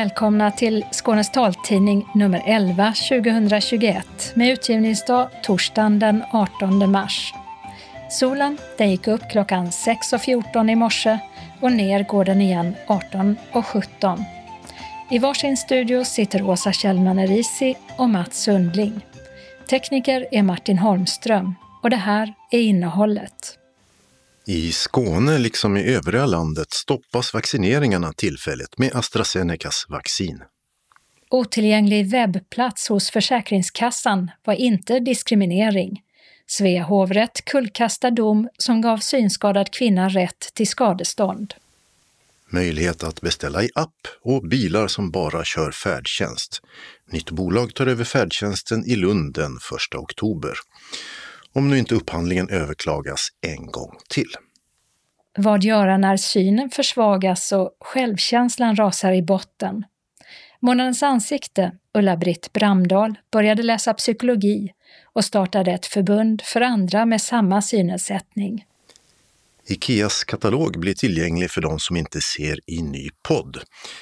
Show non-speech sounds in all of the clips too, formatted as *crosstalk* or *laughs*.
Välkomna till Skånes taltidning nummer 11 2021 med utgivningsdag torsdagen den 18 mars. Solen den gick upp klockan 6.14 i morse och ner går den igen 18.17. I varsin studio sitter Åsa Kjellman Erisi och Mats Sundling. Tekniker är Martin Holmström och det här är innehållet. I Skåne, liksom i övriga landet, stoppas vaccineringarna tillfälligt med AstraZenecas vaccin. Otillgänglig webbplats hos Försäkringskassan var inte diskriminering. Svea hovrätt kullkastar dom som gav synskadad kvinna rätt till skadestånd. Möjlighet att beställa i app och bilar som bara kör färdtjänst. Nytt bolag tar över färdtjänsten i Lund den 1 oktober om nu inte upphandlingen överklagas en gång till. Vad göra när synen försvagas och självkänslan rasar i botten? Månadens ansikte, Ulla-Britt Bramdahl, började läsa psykologi och startade ett förbund för andra med samma synnedsättning. Ikeas katalog blir tillgänglig för de som inte ser i ny podd,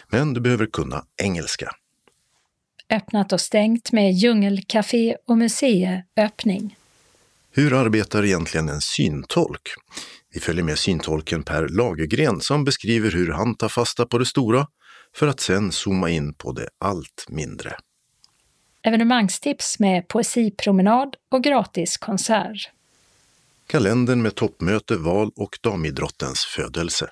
men du behöver kunna engelska. Öppnat och stängt med djungelcafé och museiöppning. Hur arbetar egentligen en syntolk? Vi följer med syntolken Per Lagergren som beskriver hur han tar fasta på det stora för att sen zooma in på det allt mindre. Evenemangstips med poesipromenad och gratis konsert. Kalendern med toppmöte, val och damidrottens födelse.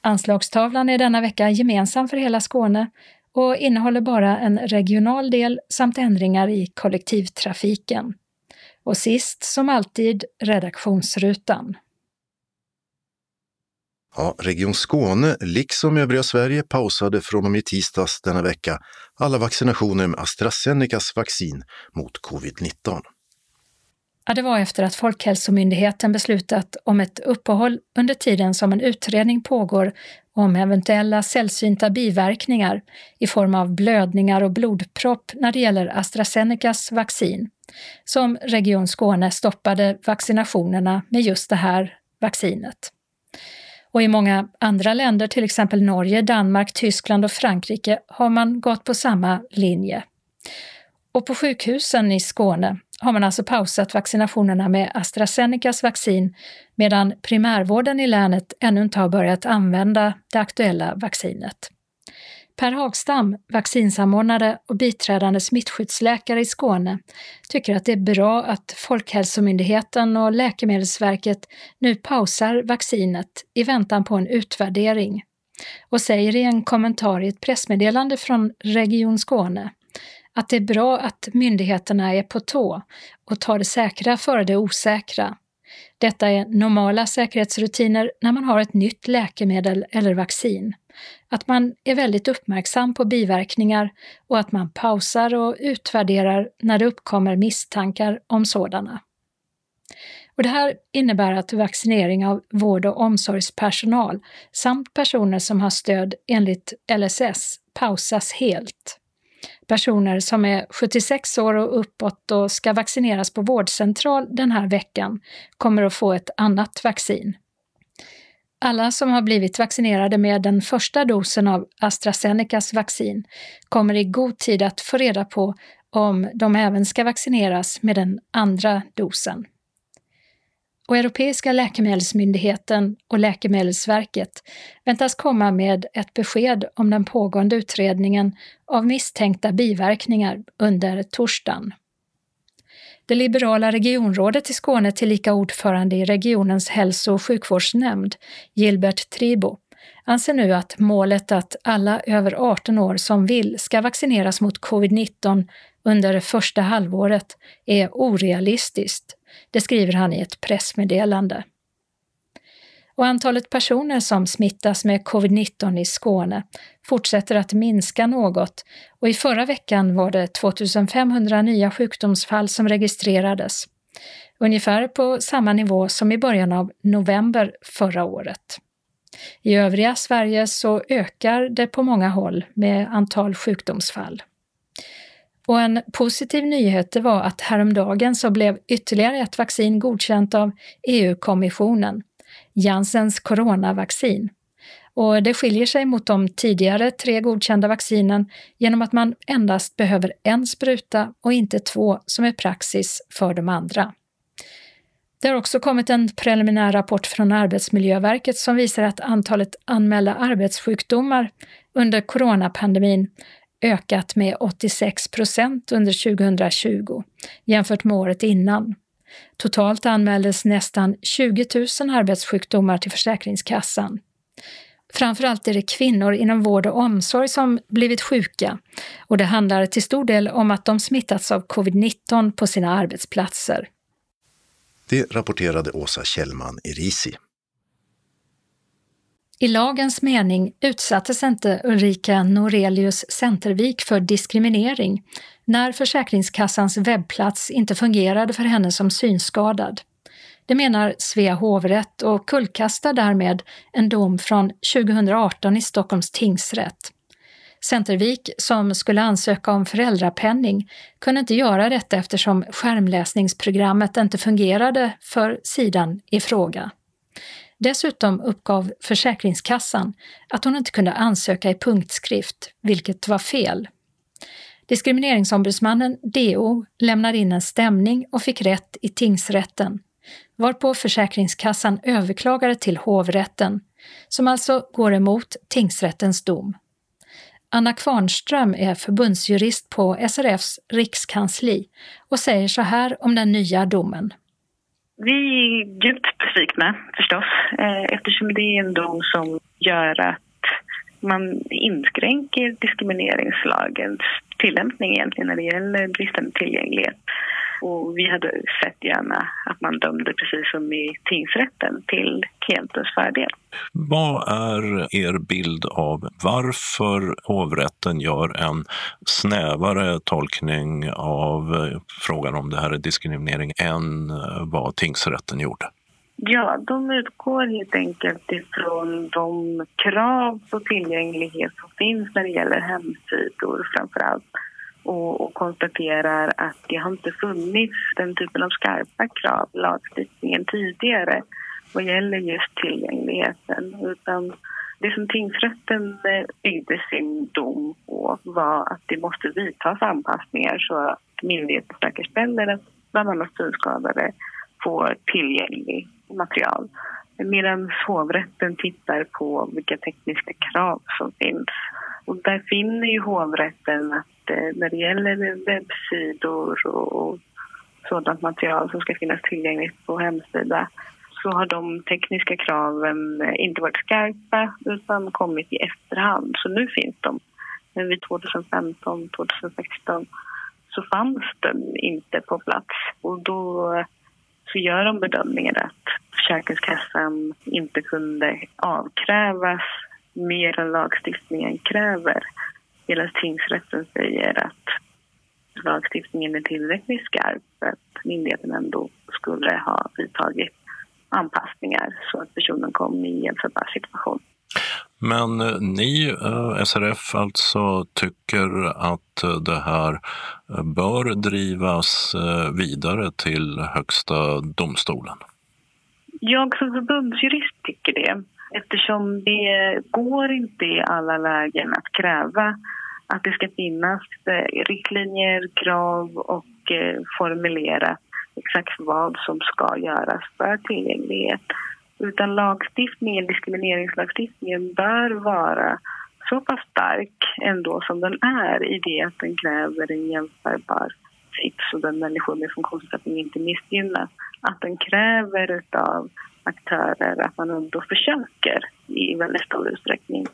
Anslagstavlan är denna vecka gemensam för hela Skåne och innehåller bara en regional del samt ändringar i kollektivtrafiken. Och sist som alltid redaktionsrutan. Ja, Region Skåne, liksom övriga Sverige, pausade från och med tisdags denna vecka alla vaccinationer med AstraZenecas vaccin mot covid-19. Ja, det var efter att Folkhälsomyndigheten beslutat om ett uppehåll under tiden som en utredning pågår om eventuella sällsynta biverkningar i form av blödningar och blodpropp när det gäller AstraZenecas vaccin, som Region Skåne stoppade vaccinationerna med just det här vaccinet. Och i många andra länder, till exempel Norge, Danmark, Tyskland och Frankrike, har man gått på samma linje. Och på sjukhusen i Skåne har man alltså pausat vaccinationerna med AstraZenecas vaccin medan primärvården i länet ännu inte har börjat använda det aktuella vaccinet. Per Hagstam, vaccinsamordnare och biträdande smittskyddsläkare i Skåne, tycker att det är bra att Folkhälsomyndigheten och Läkemedelsverket nu pausar vaccinet i väntan på en utvärdering och säger i en kommentar i ett pressmeddelande från Region Skåne att det är bra att myndigheterna är på tå och tar det säkra före det osäkra. Detta är normala säkerhetsrutiner när man har ett nytt läkemedel eller vaccin. Att man är väldigt uppmärksam på biverkningar och att man pausar och utvärderar när det uppkommer misstankar om sådana. Och det här innebär att vaccinering av vård och omsorgspersonal samt personer som har stöd enligt LSS pausas helt. Personer som är 76 år och uppåt och ska vaccineras på vårdcentral den här veckan kommer att få ett annat vaccin. Alla som har blivit vaccinerade med den första dosen av AstraZenecas vaccin kommer i god tid att få reda på om de även ska vaccineras med den andra dosen och Europeiska läkemedelsmyndigheten och Läkemedelsverket väntas komma med ett besked om den pågående utredningen av misstänkta biverkningar under torsdagen. Det liberala regionrådet i Skåne, tillika ordförande i regionens hälso och sjukvårdsnämnd, Gilbert Tribo, anser nu att målet att alla över 18 år som vill ska vaccineras mot covid-19 under det första halvåret är orealistiskt det skriver han i ett pressmeddelande. Och antalet personer som smittas med covid-19 i Skåne fortsätter att minska något och i förra veckan var det 2500 nya sjukdomsfall som registrerades. Ungefär på samma nivå som i början av november förra året. I övriga Sverige så ökar det på många håll med antal sjukdomsfall. Och en positiv nyhet det var att häromdagen så blev ytterligare ett vaccin godkänt av EU-kommissionen, Janssens coronavaccin. och det skiljer sig mot de tidigare tre godkända vaccinen genom att man endast behöver en spruta och inte två som är praxis för de andra. Det har också kommit en preliminär rapport från Arbetsmiljöverket som visar att antalet anmälda arbetssjukdomar under coronapandemin ökat med 86 procent under 2020 jämfört med året innan. Totalt anmäldes nästan 20 000 arbetssjukdomar till Försäkringskassan. Framförallt är det kvinnor inom vård och omsorg som blivit sjuka och det handlar till stor del om att de smittats av covid-19 på sina arbetsplatser. Det rapporterade Åsa Kjellman i Risi. I lagens mening utsattes inte Ulrika Norelius Centervik för diskriminering när Försäkringskassans webbplats inte fungerade för henne som synskadad. Det menar Svea hovrätt och kullkastar därmed en dom från 2018 i Stockholms tingsrätt. Centervik, som skulle ansöka om föräldrapenning, kunde inte göra detta eftersom skärmläsningsprogrammet inte fungerade för sidan i fråga. Dessutom uppgav Försäkringskassan att hon inte kunde ansöka i punktskrift, vilket var fel. Diskrimineringsombudsmannen, DO, lämnade in en stämning och fick rätt i tingsrätten, varpå Försäkringskassan överklagade till hovrätten, som alltså går emot tingsrättens dom. Anna Kvarnström är förbundsjurist på SRFs rikskansli och säger så här om den nya domen. Vi är djupt besvikna förstås eh, eftersom det är en dom som gör att man inskränker diskrimineringslagens tillämpning egentligen när det gäller bristande tillgänglighet. Och vi hade sett gärna att man dömde precis som i tingsrätten till klientens fördel. Vad är er bild av varför hovrätten gör en snävare tolkning av frågan om det här är diskriminering än vad tingsrätten gjorde? Ja, de utgår helt enkelt ifrån de krav på tillgänglighet som finns när det gäller hemsidor framför allt och, och konstaterar att det har inte funnits den typen av skarpa krav i lagstiftningen tidigare vad gäller just tillgängligheten. Utan det som tingsrätten eh, byggde sin dom på var att det måste vidtas anpassningar så att myndigheten säkerställer att bland annat synskadade får tillgänglig material. Medan hovrätten tittar på vilka tekniska krav som finns. Och där finner ju hovrätten att eh, när det gäller webbsidor och sådant material som ska finnas tillgängligt på hemsida så har de tekniska kraven eh, inte varit skarpa utan kommit i efterhand. Så nu finns de. Men vid 2015, 2016 så fanns de inte på plats och då eh, så gör de bedömningen att Försäkringskassan inte kunde avkrävas mer än lagstiftningen kräver. Hela tingsrätten säger att lagstiftningen är tillräckligt skarp för att myndigheten ändå skulle ha vidtagit anpassningar så att personen kom i en jämförbar situation. Men eh, ni, eh, SRF, alltså tycker att eh, det här bör drivas vidare till Högsta domstolen? Jag som förbundsjurist tycker det eftersom det går inte i alla lägen att kräva att det ska finnas eh, riktlinjer, krav och eh, formulera exakt vad som ska göras för tillgänglighet. Utan lagstiftningen, diskrimineringslagstiftningen bör vara så pass stark ändå som den är i det att den kräver en jämförbar tips och den människor med funktionsnedsättning inte missgynnas. Att den kräver av aktörer att man ändå försöker i väldigt stor utsträckning.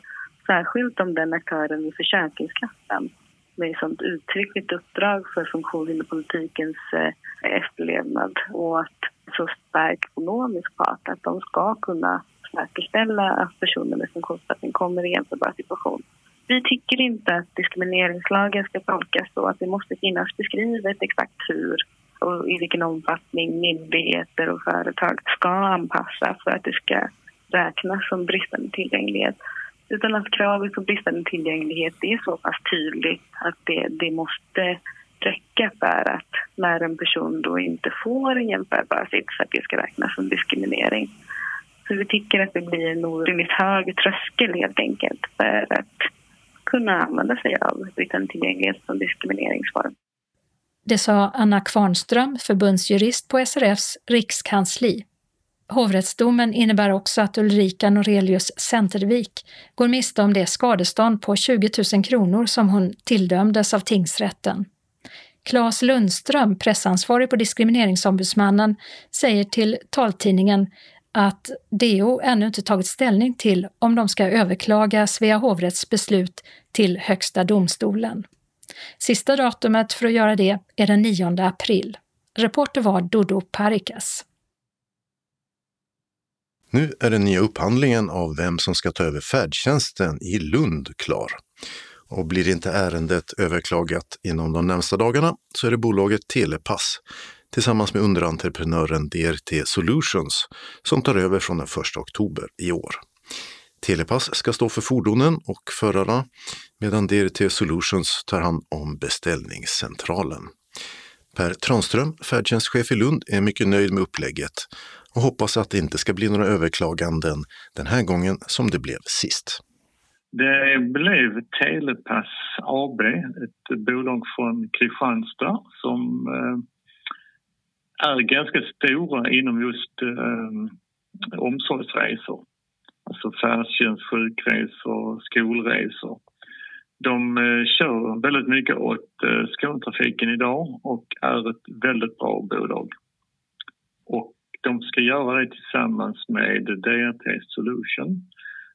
Särskilt om den aktören i Försäkringskassan med ett sånt uttryckligt uppdrag för funktionshinderpolitikens eh, efterlevnad och att så stark ekonomisk part att de ska kunna säkerställa att personer med funktionsnedsättning kommer i en jämförbar situation. Vi tycker inte att diskrimineringslagen ska tolkas så att det måste finnas beskrivet exakt hur och i vilken omfattning myndigheter och företag ska anpassa för att det ska räknas som bristande tillgänglighet. Utan att kravet på bristande tillgänglighet är så pass tydligt att det, det måste räcka för att när en person då inte får en jämförbar sits att det ska räknas som diskriminering. Så vi tycker att det blir en orimligt hög tröskel helt enkelt för att kunna använda sig av bristande tillgänglighet som diskrimineringsform. Det sa Anna Kvarnström, förbundsjurist på SRFs rikskansli. Hovrättsdomen innebär också att Ulrika Norelius Centervik går miste om det skadestånd på 20 000 kronor som hon tilldömdes av tingsrätten. Claes Lundström, pressansvarig på Diskrimineringsombudsmannen, säger till taltidningen att DO ännu inte tagit ställning till om de ska överklaga Svea hovrätts beslut till Högsta domstolen. Sista datumet för att göra det är den 9 april. Reporter var Dodo Parikas. Nu är den nya upphandlingen av vem som ska ta över färdtjänsten i Lund klar. Och blir inte ärendet överklagat inom de närmsta dagarna så är det bolaget Telepass tillsammans med underentreprenören DRT Solutions som tar över från den 1 oktober i år. Telepass ska stå för fordonen och förarna medan DRT Solutions tar hand om beställningscentralen. Per Tranström, färdtjänstchef i Lund, är mycket nöjd med upplägget och hoppas att det inte ska bli några överklaganden den här gången som det blev sist. Det blev Telepass AB, ett bolag från Kristianstad som eh, är ganska stora inom just eh, omsorgsresor. Alltså färdtjänst, sjukresor, skolresor. De eh, kör väldigt mycket åt eh, Skånetrafiken idag och är ett väldigt bra bolag. Och de ska göra det tillsammans med DRT Solution.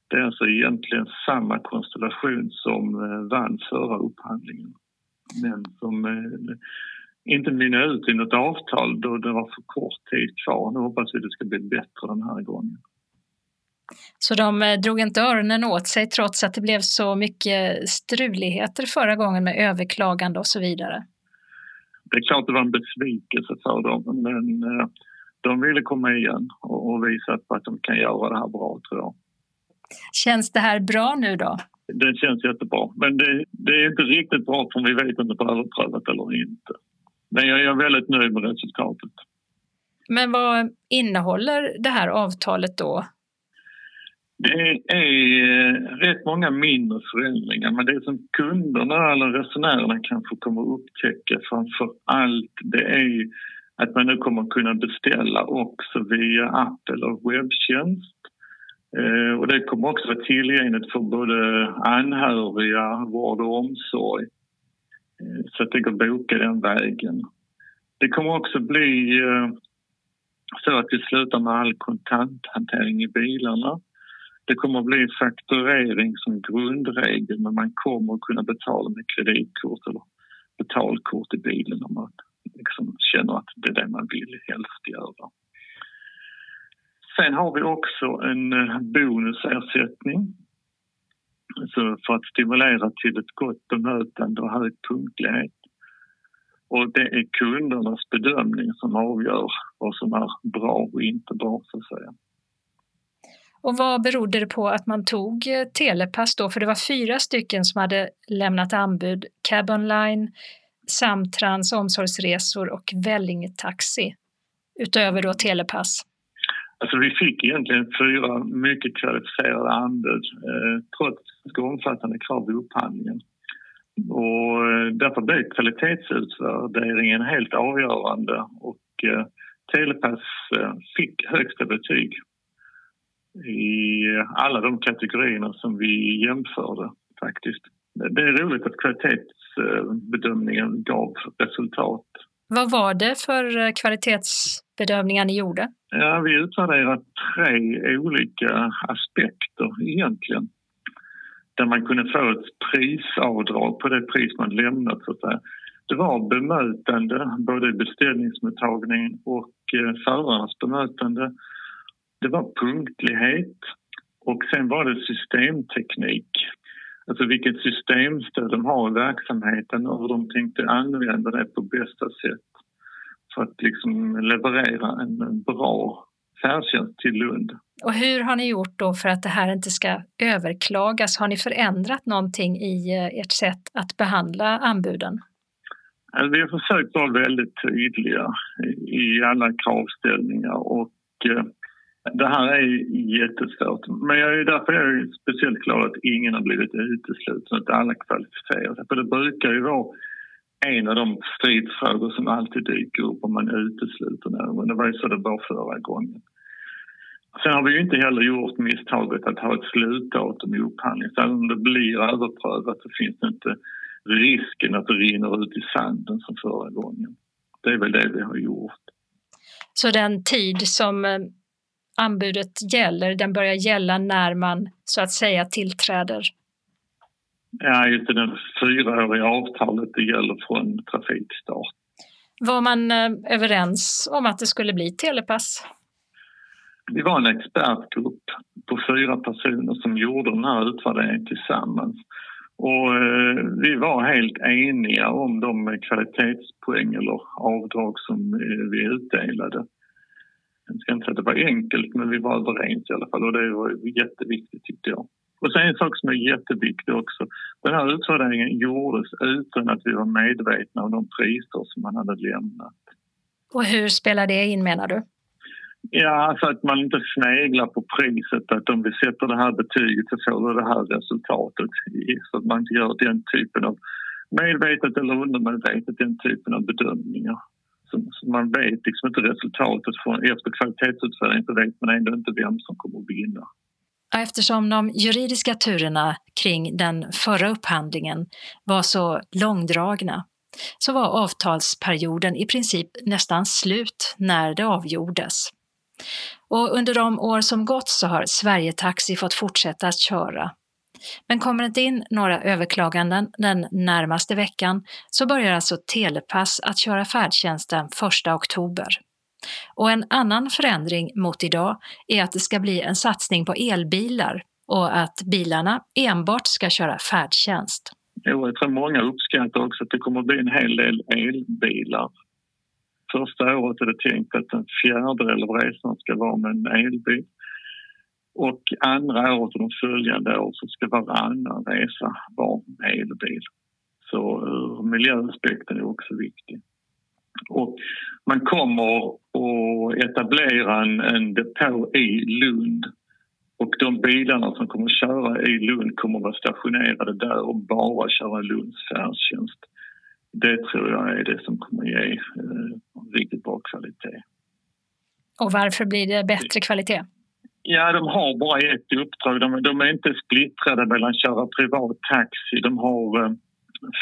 Det är alltså egentligen samma konstellation som eh, vann förra upphandlingen men som inte mynnade ut i något avtal då det var för kort tid kvar. Nu hoppas vi att det ska bli bättre den här gången. Så de eh, drog inte öronen åt sig trots att det blev så mycket struligheter förra gången med överklagande och så vidare? Det är klart det var en besvikelse för dem men de ville komma igen och visa på att de kan göra det här bra tror jag. Känns det här bra nu då? Det känns jättebra, men det, det är inte riktigt bra för vi vet inte om det är överprövat eller inte. Men jag är väldigt nöjd med resultatet. Men vad innehåller det här avtalet då? Det är eh, rätt många mindre förändringar men det som kunderna eller resenärerna kanske kommer att upptäcka framför allt det är att man nu kommer att kunna beställa också via app eller webbtjänst. Eh, och det kommer också vara tillgängligt för både anhöriga, vård och omsorg. Eh, så att det går att boka den vägen. Det kommer också bli så att vi slutar med all kontanthantering i bilarna. Det kommer att bli fakturering som grundregel men man kommer att kunna betala med kreditkort eller betalkort i bilen om man liksom känner att det är det man vill helst göra. Sen har vi också en eh, bonusersättning så för att stimulera till ett gott bemötande och hög punktlighet. Och det är kundernas bedömning som avgör vad som är bra och inte bra, så att säga. Och vad berodde det på att man tog eh, Telepass då? För det var fyra stycken som hade lämnat anbud. Cab Online, Samtrans omsorgsresor och Vellinge Taxi. Utöver då Telepass. Alltså vi fick egentligen fyra mycket kvalificerade anbud eh, trots ganska omfattande krav vid upphandlingen. Och eh, därför blev kvalitetsutvärderingen helt avgörande och eh, Telepass eh, fick högsta betyg i alla de kategorierna som vi jämförde faktiskt. Det är roligt att kvalitetsbedömningen gav resultat. Vad var det för kvalitetsbedömningar ni gjorde? Ja, vi utvärderade tre olika aspekter egentligen. Där man kunde få ett prisavdrag på det pris man lämnat. Så att säga. Det var bemötande, både beställningsmottagningen och eh, förarnas bemötande. Det var punktlighet och sen var det systemteknik. Alltså vilket systemstöd de har i verksamheten och hur de tänkte använda det på bästa sätt för att liksom leverera en bra färdtjänst till Lund. Och hur har ni gjort då för att det här inte ska överklagas? Har ni förändrat någonting i eh, ert sätt att behandla anbuden? Alltså, vi har försökt vara väldigt tydliga i alla kravställningar och eh, det här är jättesvårt. Men jag är därför är jag speciellt glad att ingen har blivit utesluten, att alla kvalificerar sig. För det brukar ju vara en av de stridsfrågor som alltid dyker upp om man utesluter någon. Det var ju så det var förra gången. Sen har vi ju inte heller gjort misstaget att ha ett slutdatum i upphandling. Så även om det blir överprövat så finns det inte risken att det rinner ut i sanden som förra gången. Det är väl det vi har gjort. Så den tid som eh, anbudet gäller, den börjar gälla när man så att säga tillträder? Ja, just det. Det fyraåriga avtalet det gäller från trafikstart. Var man eh, överens om att det skulle bli telepass? Vi var en expertgrupp på fyra personer som gjorde den här utvärderingen tillsammans. Och eh, vi var helt eniga om de kvalitetspoäng eller avdrag som eh, vi utdelade. Jag ska inte säga att det var enkelt, men vi var överens i alla fall och det var jätteviktigt tyckte jag. Och sen en sak som är jätteviktig också. Den här utvärderingen gjordes utan att vi var medvetna om de priser som man hade lämnat. Och hur spelar det in menar du? Ja, alltså att man inte sneglar på priset. Att om vi sätter det här betyget så får vi det här resultatet. Så att man inte gör den typen av medvetet eller undermedvetet den typen av bedömningar. Så, man vet liksom inte resultatet från, efter kvalitetsutvärdering så vet man ändå inte vem som kommer att vinna. Eftersom de juridiska turerna kring den förra upphandlingen var så långdragna så var avtalsperioden i princip nästan slut när det avgjordes. Och under de år som gått så har Sverigetaxi fått fortsätta att köra. Men kommer det inte in några överklaganden den närmaste veckan så börjar alltså Telepass att köra färdtjänsten 1 oktober. Och en annan förändring mot idag är att det ska bli en satsning på elbilar och att bilarna enbart ska köra färdtjänst. Jo, jag tror många uppskattar också att det kommer att bli en hel del elbilar Första året är det tänkt att en fjärdedel av resan ska vara med en elbil. Och andra året och de följande år så ska varannan resa vara med elbil. Så ur miljöaspekten är också viktig. Och man kommer att etablera en, en depå i Lund och de bilarna som kommer att köra i Lund kommer att vara stationerade där och bara köra Lunds färdtjänst det tror jag är det som kommer att ge eh, riktigt bra kvalitet. Och varför blir det bättre kvalitet? Ja, de har bara ett uppdrag. De, de är inte splittrade mellan att köra privat taxi. De har eh,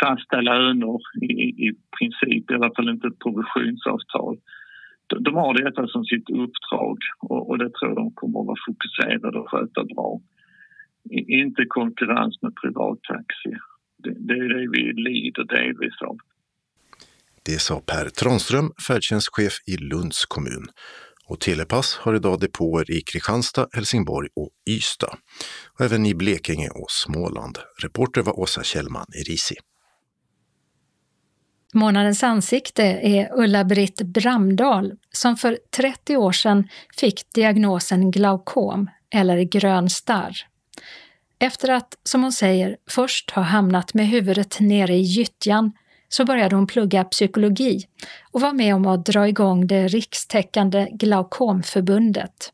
fasta löner i, i princip, i alla fall inte ett provisionsavtal. De, de har detta som sitt uppdrag och, och det tror jag de kommer att vara fokuserade och sköta bra. I, inte konkurrens med privat taxi det, är det vi lider delvis av. Det sa Per Tranström, färdtjänstchef i Lunds kommun. Och Telepass har idag depåer i Kristianstad, Helsingborg och Ystad. Och även i Blekinge och Småland. Reporter var Åsa Kjellman i Risi. Månadens ansikte är Ulla-Britt Bramdal som för 30 år sedan fick diagnosen glaukom eller grön starr. Efter att, som hon säger, först ha hamnat med huvudet nere i gyttjan så började hon plugga psykologi och var med om att dra igång det rikstäckande Glaukomförbundet.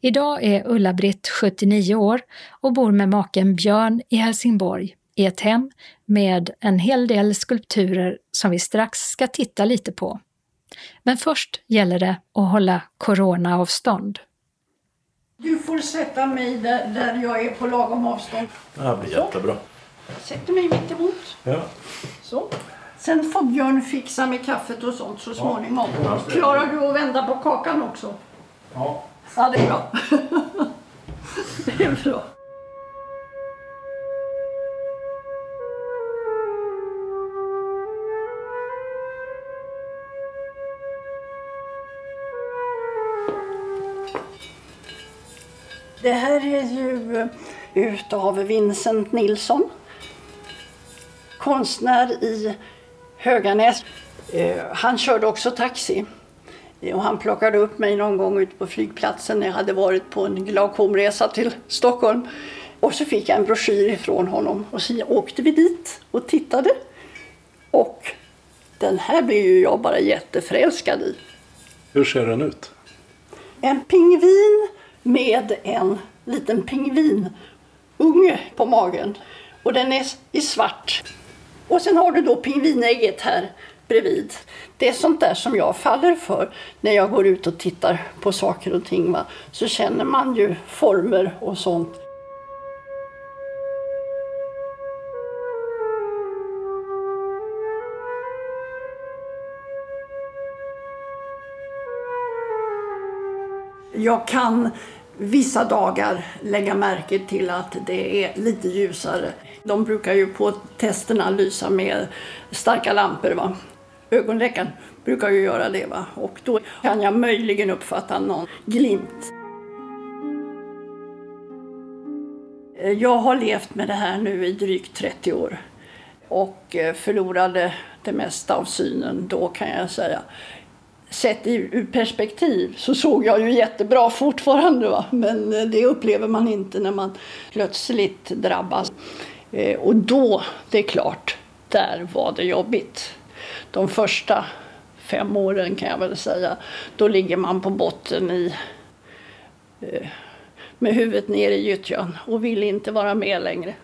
Idag är Ulla-Britt 79 år och bor med maken Björn i Helsingborg i ett hem med en hel del skulpturer som vi strax ska titta lite på. Men först gäller det att hålla coronaavstånd. Du får sätta mig där, där jag är på lagom avstånd. Det blir jättebra. Sätter mig mitt emot. Ja. Så. Sen får Björn fixa med kaffet och sånt så småningom. Ja. Klarar du att vända på kakan också? Ja. Ja, det är bra. *laughs* det är bra. Det här är ju eh, utav Vincent Nilsson. Konstnär i Höganäs. Eh, han körde också taxi. Och han plockade upp mig någon gång ute på flygplatsen när jag hade varit på en glaukomresa till Stockholm. Och så fick jag en broschyr ifrån honom och så åkte vi dit och tittade. Och den här blev ju jag bara jätteförälskad i. Hur ser den ut? en pingvin med en liten pingvinunge på magen. Och den är i svart. Och sen har du då pingvinägget här bredvid. Det är sånt där som jag faller för när jag går ut och tittar på saker och ting. Va? Så känner man ju former och sånt. Jag kan vissa dagar lägga märke till att det är lite ljusare. De brukar ju på testerna lysa med starka lampor. Va? Ögonläkaren brukar ju göra det. Va? Och då kan jag möjligen uppfatta någon glimt. Eh, jag har levt med det här nu i drygt 30 år och eh, förlorade det mesta av synen då kan jag säga sett ur perspektiv så såg jag ju jättebra fortfarande. Va? Men eh, det upplever man inte när man plötsligt drabbas. Eh, och då, det är klart, där var det jobbigt. De första fem åren kan jag väl säga, då ligger man på botten i eh, med huvudet ner i gyttjan och vill inte vara med längre.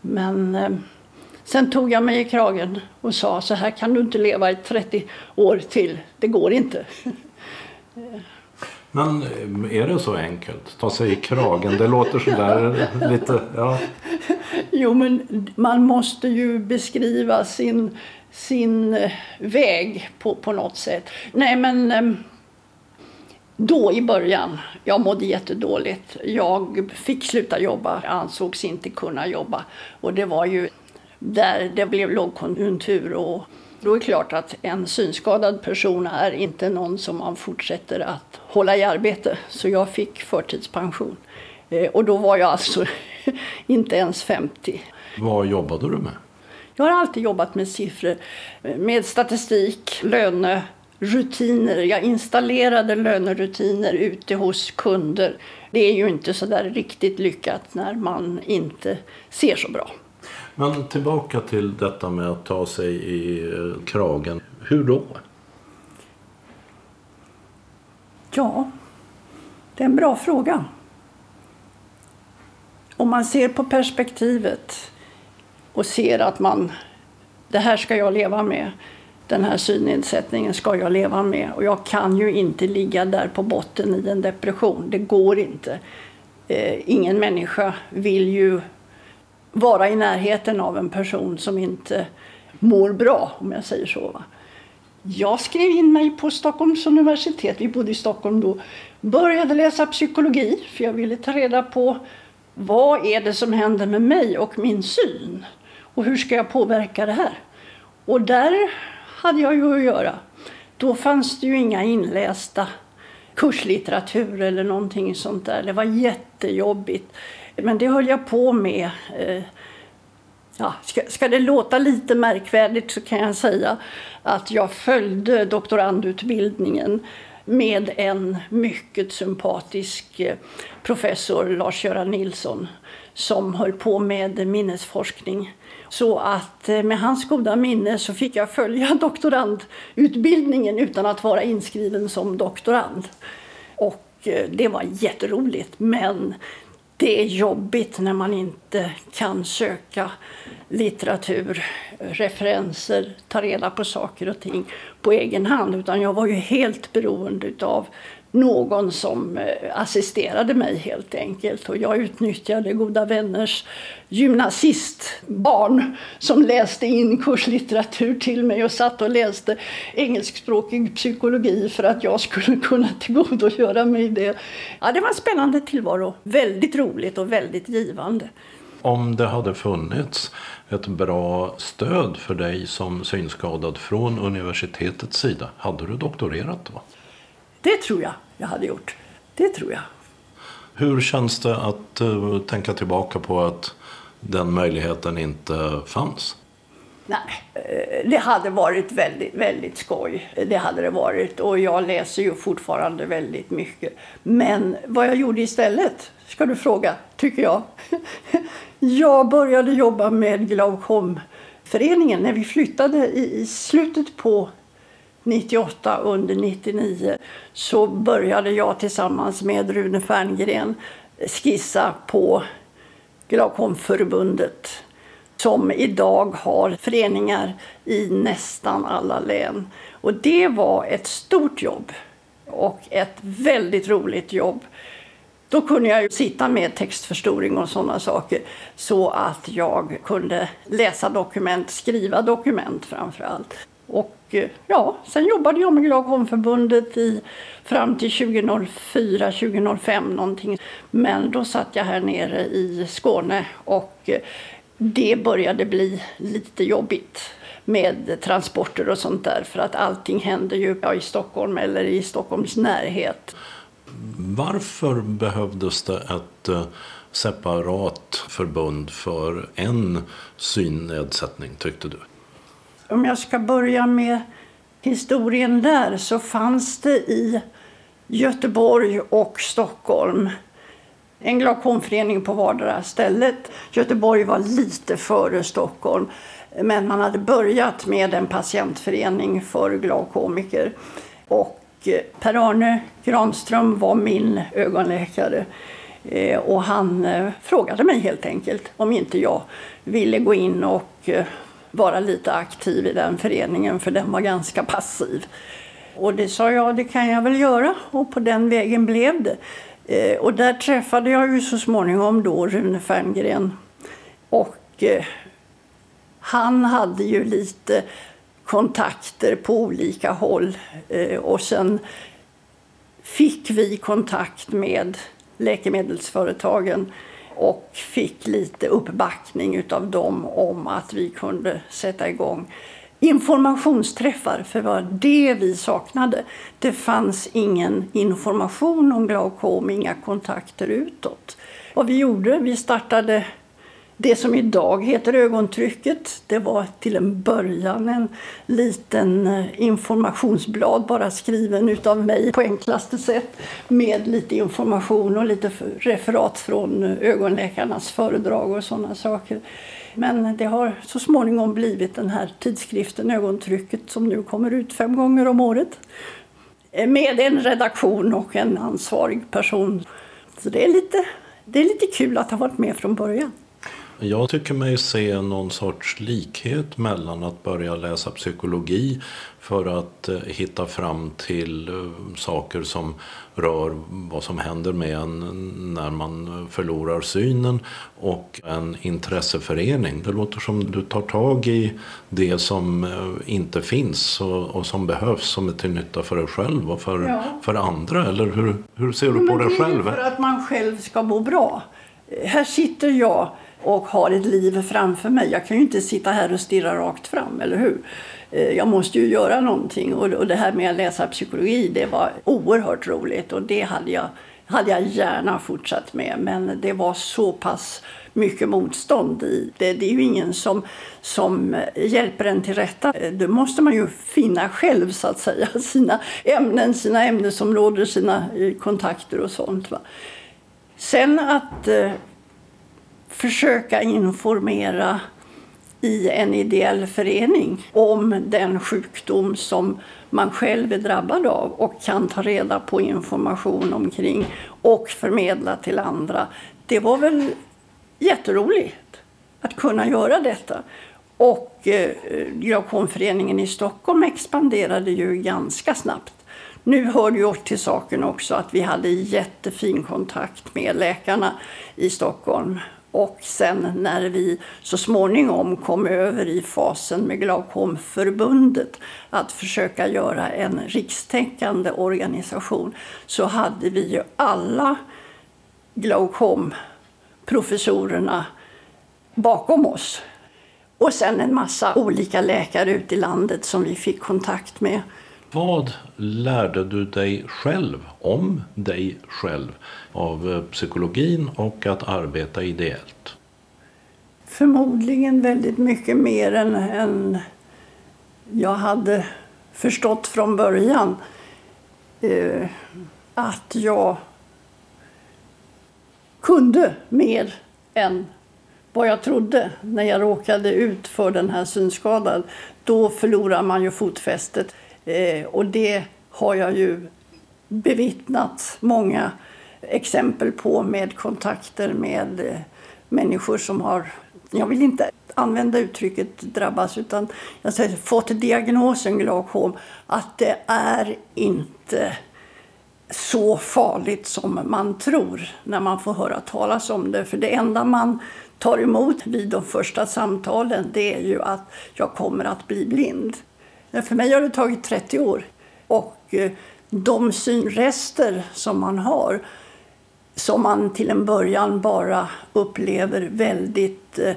Men eh, Sen tog jag mig i kragen och sa så här kan du inte leva i 30 år till. Det går inte. *laughs* Men eh, är det så enkelt? Ta sig i kragen, det låter sådär lite... Ja. Jo, men man måste ju beskriva sin, sin eh, väg på, på något sätt. Nej, men eh, då i början, jag mådde jättedåligt. Jag fick sluta jobba, ansågs inte kunna jobba. Och det var ju där det blev lågkonjunktur. Och då är det klart att en synskadad person är inte någon som man fortsätter att hålla i arbete. Så jag fick förtidspension. Eh, och då var jag alltså *laughs* inte ens 50. Vad jobbade du med? Jag har alltid jobbat med siffror, med statistik, lönerutiner. Jag installerade lönerutiner ute hos kunder. Det är ju inte så där riktigt lyckat när man inte ser så bra. Men tillbaka till detta med att ta sig i eh, kragen. Hur då? Ja, det är en bra fråga. Om man ser på perspektivet och ser att man, det här ska jag leva med. Den här synnedsättningen ska jag leva med. Och jag kan ju inte ligga där på botten i en depression. Det går inte. Eh, ingen människa vill ju vara i närheten av en person som inte mår bra, om jag säger så. Jag skrev in mig på Stockholms universitet, vi bodde i Stockholm då, började läsa psykologi för jag ville ta reda på vad är det som händer med mig och min syn och hur ska jag påverka det här? Och där hade jag ju att göra. Då fanns det ju inga inlästa kurslitteratur eller någonting sånt där. Det var jättejobbigt. Men det höll jag på med. Eh, ja, ska, ska det låta lite märkvärdigt så kan jag säga att jag följde doktorandutbildningen med en mycket sympatisk eh, professor, Lars-Göran Nilsson, som höll på med minnesforskning. Så att eh, med hans goda minne så fick jag följa *laughs* doktorandutbildningen utan att vara inskriven som doktorand. Och det var jätteroligt, men det är jobbigt när man inte kan söka litteratur, referenser, ta reda på saker och ting på egen hand. Utan jag var ju helt beroende av någon som eh, assisterade mig helt enkelt. Och jag utnyttjade goda vänners gymnasistbarn som läste in kurslitteratur till mig och satt och läste engelskspråkig psykologi för att jag skulle kunna tillgodogöra mig det. Ja, det var en spännande tillvaro. Väldigt roligt och väldigt givande. Om det hade funnits ett bra stöd för dig som synskadad från universitetets sida, hade du doktorerat då? Det tror jag jag hade gjort. Det tror jag. Hur känns det att uh, tänka tillbaka på att den möjligheten inte fanns? Nej, eh, det hade varit väldigt, väldigt skoj. Det hade det varit. Och jag läser ju fortfarande väldigt mycket. Men vad jag gjorde istället, ska du fråga, tycker jag. *laughs* Jag började jobba med Glaukomföreningen när vi flyttade i slutet på 98 under 99 så började jag tillsammans med Rune Ferngren skissa på Glaukomförbundet som idag har föreningar i nästan alla län. Och det var ett stort jobb och ett väldigt roligt jobb. Då kunde jag sitta med textförstoring och sådana saker så att jag kunde läsa dokument, skriva dokument framför allt. Och eh, ja, sen jobbade jag med Glaukomförbundet i, fram till 2004, 2005 någonting. Men då satt jag här nere i Skåne och eh, det började bli lite jobbigt med transporter och sånt där för att allting händer ju ja, i Stockholm eller i Stockholms närhet. Varför behövdes det ett eh, separat förbund för en synnedsättning tyckte du? Om jag ska börja med historien där så fanns det i Göteborg och Stockholm en glaukomförening på vardera stället. Göteborg var lite före Stockholm men man hade börjat med en patientförening för glaukomiker. Och eh, Per-Arne Granström var min ögonläkare. Eh, och han eh, frågade mig helt enkelt om inte jag ville gå in och vara lite aktiv i den föreningen för den var ganska passiv. Och det sa jag, det kan jag väl göra och på den vägen blev det. Eh, och där träffade jag ju så småningom då Rune Ferngren. Och eh, han hade ju lite kontakter på olika håll eh, och sen fick vi kontakt med läkemedelsföretagen och fick lite uppbackning av dem om att vi kunde sätta igång informationsträffar, för det var det vi saknade. Det fanns ingen information om glaukom, inga kontakter utåt. Vad vi gjorde, vi startade det som idag heter ögontrycket, det var till en början en liten eh, informationsblad bara skriven utav mig på enklaste sätt med lite information och lite referat från eh, ögonläkarnas föredrag och sådana saker. Men det har så småningom blivit den här tidskriften Ögontrycket som nu kommer ut fem gånger om året. Eh, med en redaktion och en ansvarig person. Så det är lite, det är lite kul att ha varit med från början. Jag tycker mig se någon sorts likhet mellan att börja läsa psykologi för att eh, hitta fram till eh, saker som rör vad som händer med en när man förlorar synen och en intresseförening. Det låter som du tar tag i det som eh, inte finns och, som behövs som är till nytta för dig själv och för, ja. för andra. Eller hur, hur ser du på dig själv? För att man själv ska må bra. Här sitter jag och har ett liv framför mig. Jag kan ju inte sitta här och stirra rakt fram, eller hur? Eh, jag måste ju göra någonting och det här med att läsa psykologi det var oerhört roligt och det hade jag, hade jag gärna fortsatt med men det var så pass mycket motstånd i det. Det är ju ingen som, som hjälper en till rätta. Eh, då det måste man ju finna själv så att säga. *laughs* Sina ämnen, sina ämnesområden, sina eh, kontakter och sånt. Va? Sen att försöka informera i en ideell förening om den sjukdom som man själv är drabbad av och kan ta reda på information omkring och förmedla till andra. Det var väl jätteroligt att kunna göra detta. Och eh, Glaukomföreningen i Stockholm expanderade ju ganska snabbt. Nu hör det ju till saken också att vi hade jättefin kontakt med läkarna i Stockholm och sen när vi så småningom kom över i fasen med Glaukomförbundet att försöka göra en rikstäckande organisation så hade vi ju alla glaukomprofessorerna bakom oss. Och sen en massa olika läkare ute i landet som vi fick kontakt med. Vad lärde du dig själv om dig själv av eh, psykologin och att arbeta ideellt? Förmodligen väldigt mycket mer än, än jag hade förstått från början. Eh, att jag kunde mer än vad jag trodde när jag råkade ut för den här synskadan. Då förlorar man ju fotfästet. Eh, och det har jag ju bevittnat många exempel på med kontakter med eh, människor som har, jag vill inte använda uttrycket drabbas utan jag säger fått diagnosen glaukom, att det är inte så farligt som man tror när man får höra talas om det. För det enda man tar emot vid de första samtalen det är ju att jag kommer att bli blind. För mig har det tagit 30 år. Och eh, de synrester som man har som man till en början bara upplever väldigt eh,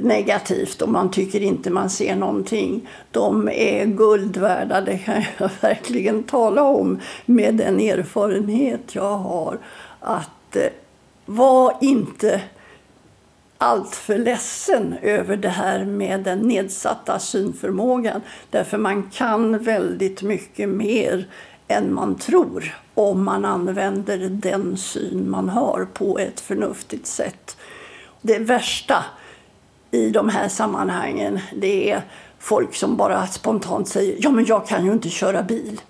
negativt och man tycker inte man ser någonting. De är guld värda, det kan *laughs* jag verkligen tala om med den erfarenhet jag har. Att eh, var inte alltför ledsen över det här med den nedsatta synförmågan. Därför man kan väldigt mycket mer än man tror om man använder den syn man har på ett förnuftigt sätt. Det värsta i de här sammanhangen det är folk som bara spontant säger ja men jag kan ju inte köra bil.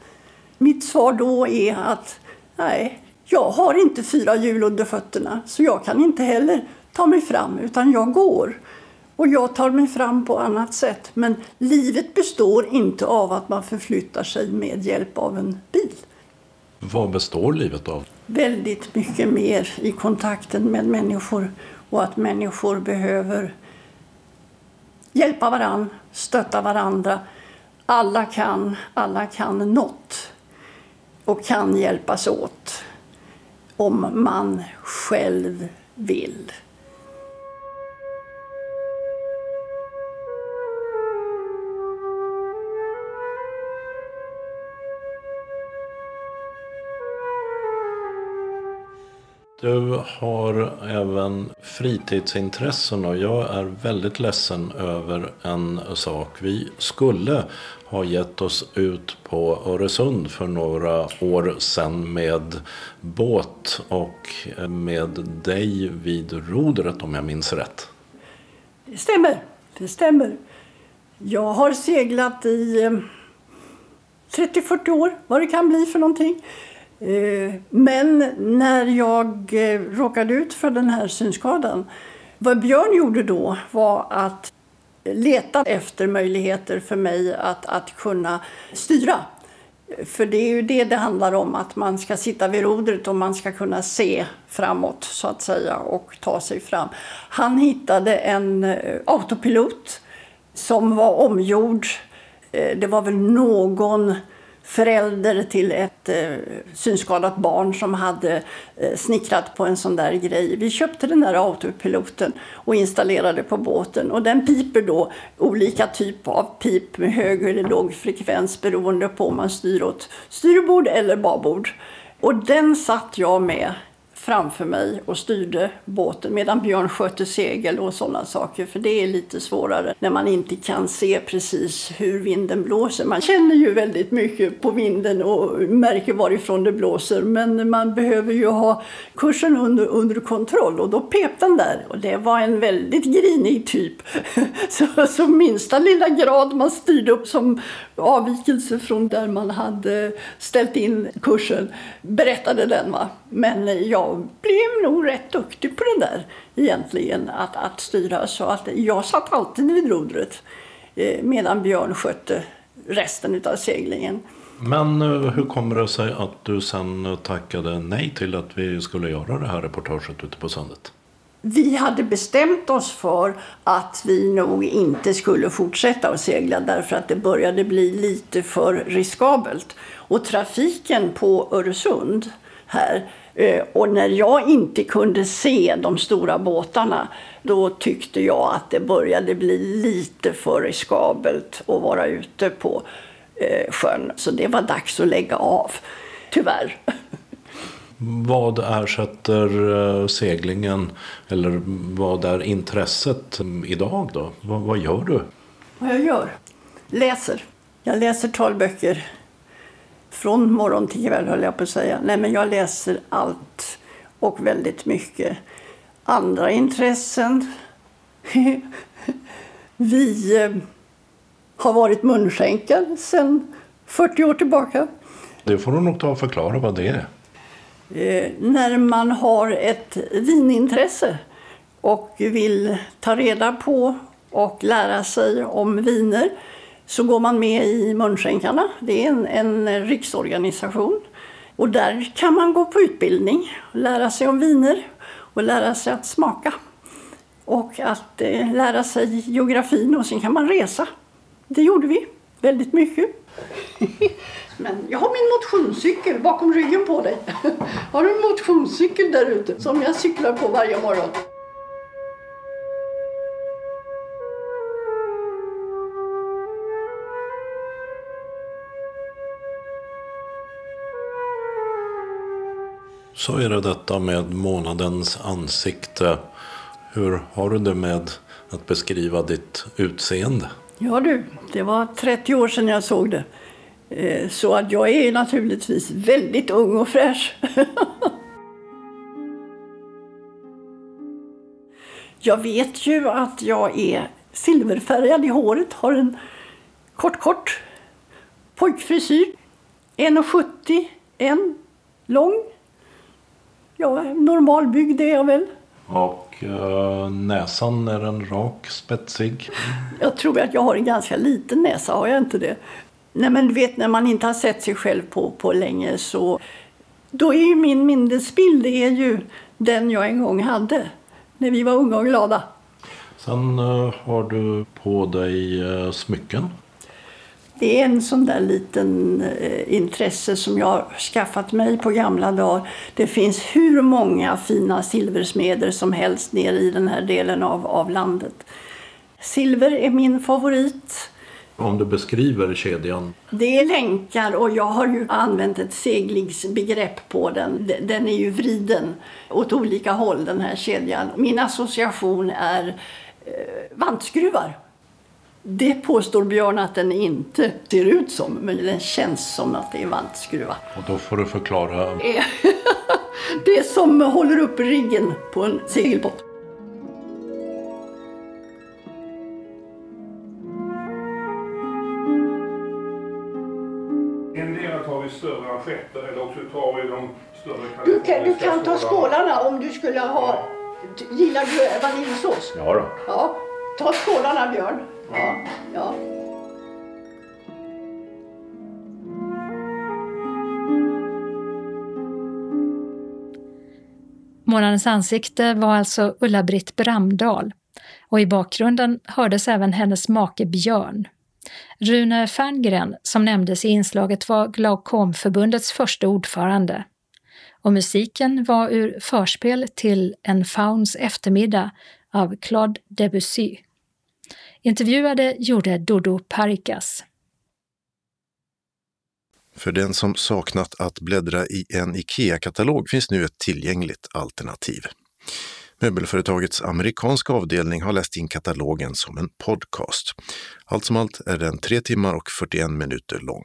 Mitt svar då är att nej, jag har inte fyra hjul under fötterna så jag kan inte heller ta mig fram utan jag går. Och jag tar mig fram på annat sätt. Men livet består inte av att man förflyttar sig med hjälp av en bil. Vad består livet av? Väldigt mycket mer i kontakten med människor och att människor behöver hjälpa varann, stötta varandra. Alla kan, alla kan något och kan hjälpas åt om man själv vill. Du har även fritidsintressen och jag är väldigt ledsen över en sak. Vi skulle ha gett oss ut på Öresund för några år sedan med båt och med dig vid rodret om jag minns rätt. Det stämmer, det stämmer. Jag har seglat i eh, 30-40 år, vad det kan bli för någonting. Eh, men när jag eh, råkade ut för den här synskadan, vad Björn gjorde då var att leta efter möjligheter för mig att, att kunna styra. För det är ju det det handlar om, att man ska sitta vid rodret och man ska kunna se framåt så att säga och ta sig fram. Han hittade en eh, autopilot som var omgjord. Det var väl någon förälder till ett eh, synskadat barn som hade eh, snickrat på en sån där grej. Vi köpte den där autopiloten och installerade på båten och den piper då olika typer av pip med hög eller låg frekvens beroende på om man styr åt styrbord eller babord. Och den satt jag med framför mig och styrde båten medan Björn skötte segel och sådana saker. För det är lite svårare när man inte kan se precis hur vinden blåser. Man känner ju väldigt mycket på vinden och märker varifrån det blåser. Men man behöver ju ha kursen under, under kontroll och då pep den där. Och det var en väldigt grinig typ. *laughs* Så, så minsta lilla grad man styrde upp som avvikelse från där man hade ställt in kursen berättade den. Va? Men jag blev nog rätt duktig på det där egentligen, att, att styra. Så att jag satt alltid vid rodret eh, medan Björn skötte resten av seglingen. Men eh, hur kommer det sig att du sen tackade nej till att vi skulle göra det här reportaget ute på sundet? Vi hade bestämt oss för att vi nog inte skulle fortsätta att segla därför att det började bli lite för riskabelt. Och trafiken på Öresund här och när jag inte kunde se de stora båtarna då tyckte jag att det började bli lite för riskabelt att vara ute på eh, sjön. Så det var dags att lägga av, tyvärr. Vad ersätter eh, seglingen eller vad är intresset idag då? Vad, vad gör du? Vad jag gör? Läser. Jag läser talböcker. Från morgon till kväll höll jag på att säga. Nej men jag läser allt och väldigt mycket. Andra intressen? *laughs* Vi eh, har varit munskänkar sedan 40 år tillbaka. Det får du nog ta och förklara vad det är. Eh, när man har ett vinintresse och vill ta reda på och lära sig om viner så går man med i Munskänkarna. Det är en, en riksorganisation. Och där kan man gå på utbildning, lära sig om viner och lära sig att smaka. Och att eh, lära sig geografin och sen kan man resa. Det gjorde vi väldigt mycket. *laughs* Men jag har min motionscykel bakom ryggen på dig. *laughs* Har du en motionscykel där ute som jag cyklar på varje morgon? Så är det detta med månadens ansikte. Hur har du det med att beskriva ditt utseende? Ja du, det var 30 år sedan jag såg det. Eh, så att jag är naturligtvis väldigt ung och fräsch. *laughs* jag vet ju att jag är silverfärgad i håret, har en kort, kort pojkfrisyr. 1,70, en lång. Ja, normalbyggd är jag väl. Och uh, näsan, är den rak, spetsig? Jag tror att jag har en ganska liten näsa, har jag inte det? Nej men du vet när man inte har sett sig själv på, på länge så då är ju min minnesbild är ju den jag en gång hade när vi var unga och glada. Sen uh, har du på dig uh, smycken. Det är en sån där liten uh, intresse som jag har skaffat mig på gamla dagar. Det finns hur många fina silversmeder som helst nere i den här delen av, av landet. Silver är min favorit. Om du beskriver kedjan? Det är länkar och jag har ju använt ett seglingsbegrepp på den. Den är ju vriden åt olika håll den här kedjan. Min association är eh, vantskruvar. Det påstår Björn att den inte ser ut som, men den känns som att det är vantskruvar. Och då får du förklara. det *laughs* som håller upp riggen på en segelbåt. större assietter eller också tar vi de större Du kan, du kan ta skålarna om du skulle ha... Gillar du vaniljsås? Ja då. Ja. Ta skålarna Björn. Ja. ja. Månadens ansikte var alltså Ulla-Britt Bramdal och i bakgrunden hördes även hennes make Björn. Rune Ferngren, som nämndes i inslaget, var Glaukomförbundets första ordförande. Och musiken var ur förspel till En fauns eftermiddag av Claude Debussy. Intervjuade gjorde Dodo Parikas. För den som saknat att bläddra i en IKEA-katalog finns nu ett tillgängligt alternativ. Möbelföretagets amerikanska avdelning har läst in katalogen som en podcast. Allt som allt är den 3 timmar och 41 minuter lång.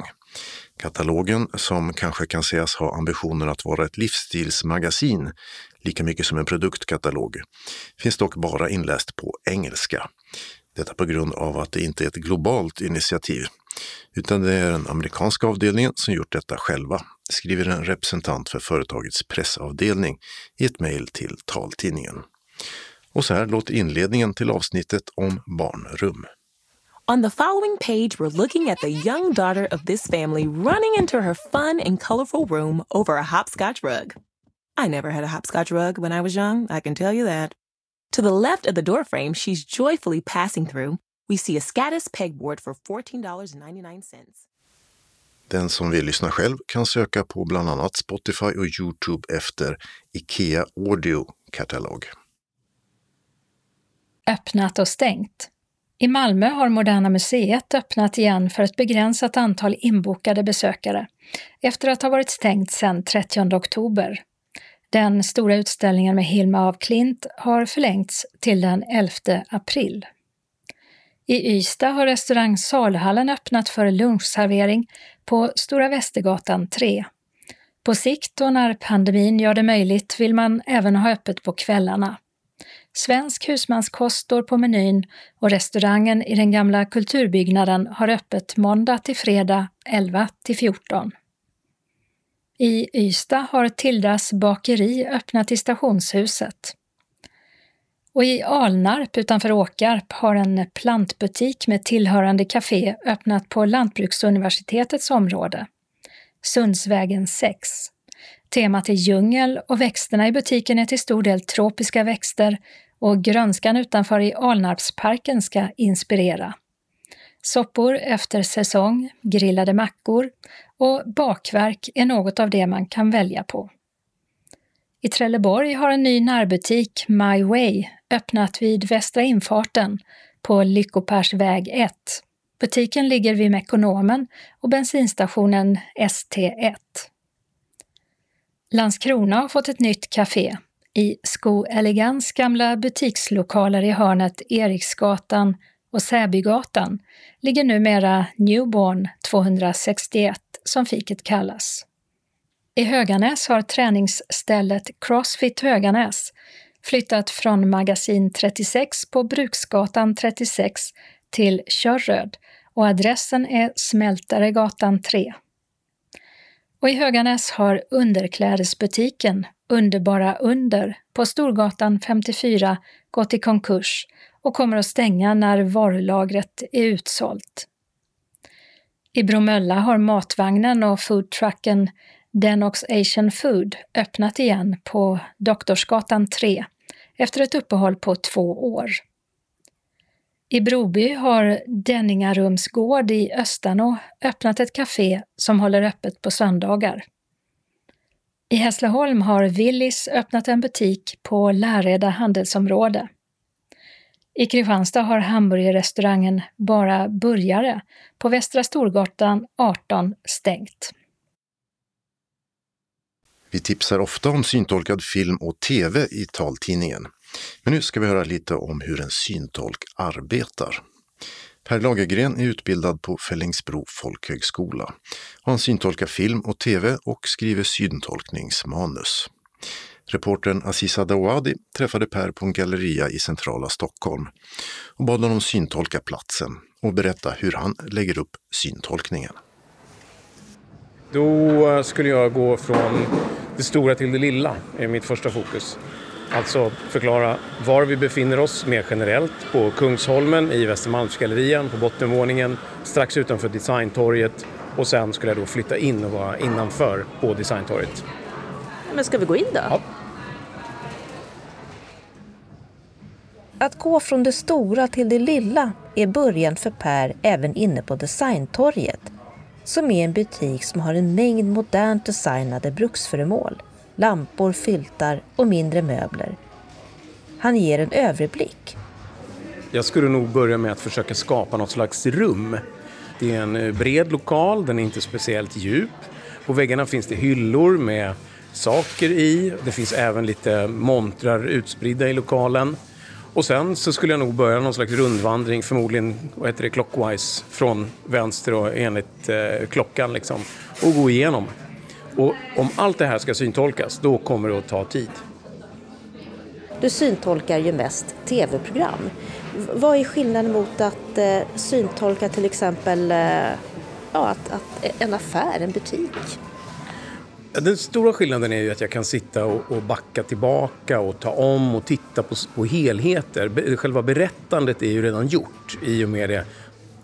Katalogen, som kanske kan sägas ha ambitionen att vara ett livsstilsmagasin, lika mycket som en produktkatalog, finns dock bara inläst på engelska. Detta på grund av att det inte är ett globalt initiativ, utan det är den amerikanska avdelningen som gjort detta själva, skriver en representant för företagets pressavdelning i ett mejl till taltidningen. Och så här låter inledningen till avsnittet om barnrum. On the following page, we're looking at the young daughter of this family running into her fun and colorful room over a hopscotch rug. I never had a hopscotch rug when I was young, I can tell you that. To the left of the doorframe she's joyfully passing through, we see a Scattis pegboard for $14.99. Den som vill lyssna själv kan söka på bland annat Spotify och Youtube efter IKEA Audio Catalog. Öppnat och stängt. I Malmö har Moderna Museet öppnat igen för ett begränsat antal inbokade besökare efter att ha varit stängt sedan 30 oktober. Den stora utställningen med Hilma af Klint har förlängts till den 11 april. I Ystad har restaurang Salhallen öppnat för lunchservering på Stora Västergatan 3. På sikt och när pandemin gör det möjligt vill man även ha öppet på kvällarna. Svensk husmanskost står på menyn och restaurangen i den gamla kulturbyggnaden har öppet måndag till fredag 11 till 14. I Ystad har Tildas bakeri öppnat i stationshuset. Och i Alnarp utanför Åkarp har en plantbutik med tillhörande café öppnat på Lantbruksuniversitetets område. Sundsvägen 6. Temat är djungel och växterna i butiken är till stor del tropiska växter och grönskan utanför i Alnarpsparken ska inspirera. Soppor efter säsong, grillade mackor och bakverk är något av det man kan välja på. I Trelleborg har en ny närbutik, My Way, öppnat vid Västra infarten på Lyckopärsväg 1. Butiken ligger vid Mekonomen och bensinstationen ST1. Landskrona har fått ett nytt café. I Sko Elegans gamla butikslokaler i hörnet Eriksgatan och Säbygatan ligger numera Newborn 261, som fiket kallas. I Höganäs har träningsstället Crossfit Höganäs flyttat från magasin 36 på Bruksgatan 36 till Körröd och adressen är Smältaregatan 3. Och i Höganäs har underklädesbutiken Underbara Under på Storgatan 54 gått i konkurs och kommer att stänga när varulagret är utsålt. I Bromölla har matvagnen och foodtrucken Denox Asian Food öppnat igen på Doktorsgatan 3 efter ett uppehåll på två år. I Broby har Denningarums gård i Östanå öppnat ett café som håller öppet på söndagar. I Hässleholm har Willys öppnat en butik på Läreda handelsområde. I Kristianstad har hamburgerrestaurangen Bara Burgare på Västra Storgatan 18 stängt. Vi tipsar ofta om syntolkad film och tv i taltidningen. Men nu ska vi höra lite om hur en syntolk arbetar. Per Lagergren är utbildad på Fällingsbro folkhögskola. Han syntolkar film och tv och skriver syntolkningsmanus. Reportern Aziza Dawadi träffade Per på en galleria i centrala Stockholm och bad honom syntolka platsen och berätta hur han lägger upp syntolkningen. Då eh, skulle jag gå från det stora till det lilla, är mitt första fokus. Alltså förklara var vi befinner oss mer generellt på Kungsholmen i Västermalmsgallerian på bottenvåningen strax utanför Designtorget och sen skulle jag då flytta in och vara innanför på Designtorget. Men ska vi gå in då? Ja. Att gå från det stora till det lilla är början för Per även inne på Designtorget som är en butik som har en mängd modernt designade bruksföremål, lampor, fyltar och mindre möbler. Han ger en överblick. Jag skulle nog börja med att försöka skapa något slags rum. Det är en eh, bred lokal, den är inte speciellt djup. På väggarna finns det hyllor med saker i. Det finns även lite montrar utspridda i lokalen. Och sen så skulle jag nog börja någon slags rundvandring, förmodligen vad heter det, clockwise, från vänster och enligt eh, klockan liksom, och gå igenom. Och om allt det här ska syntolkas, då kommer det att ta tid. Du syntolkar ju mest tv-program. Vad är skillnaden mot att eh, syntolka till exempel eh, ja, att, att en affär, en butik? Den stora skillnaden är ju att jag kan sitta och, och backa tillbaka och ta om och titta på, på helheter. Själva berättandet är ju redan gjort i och med det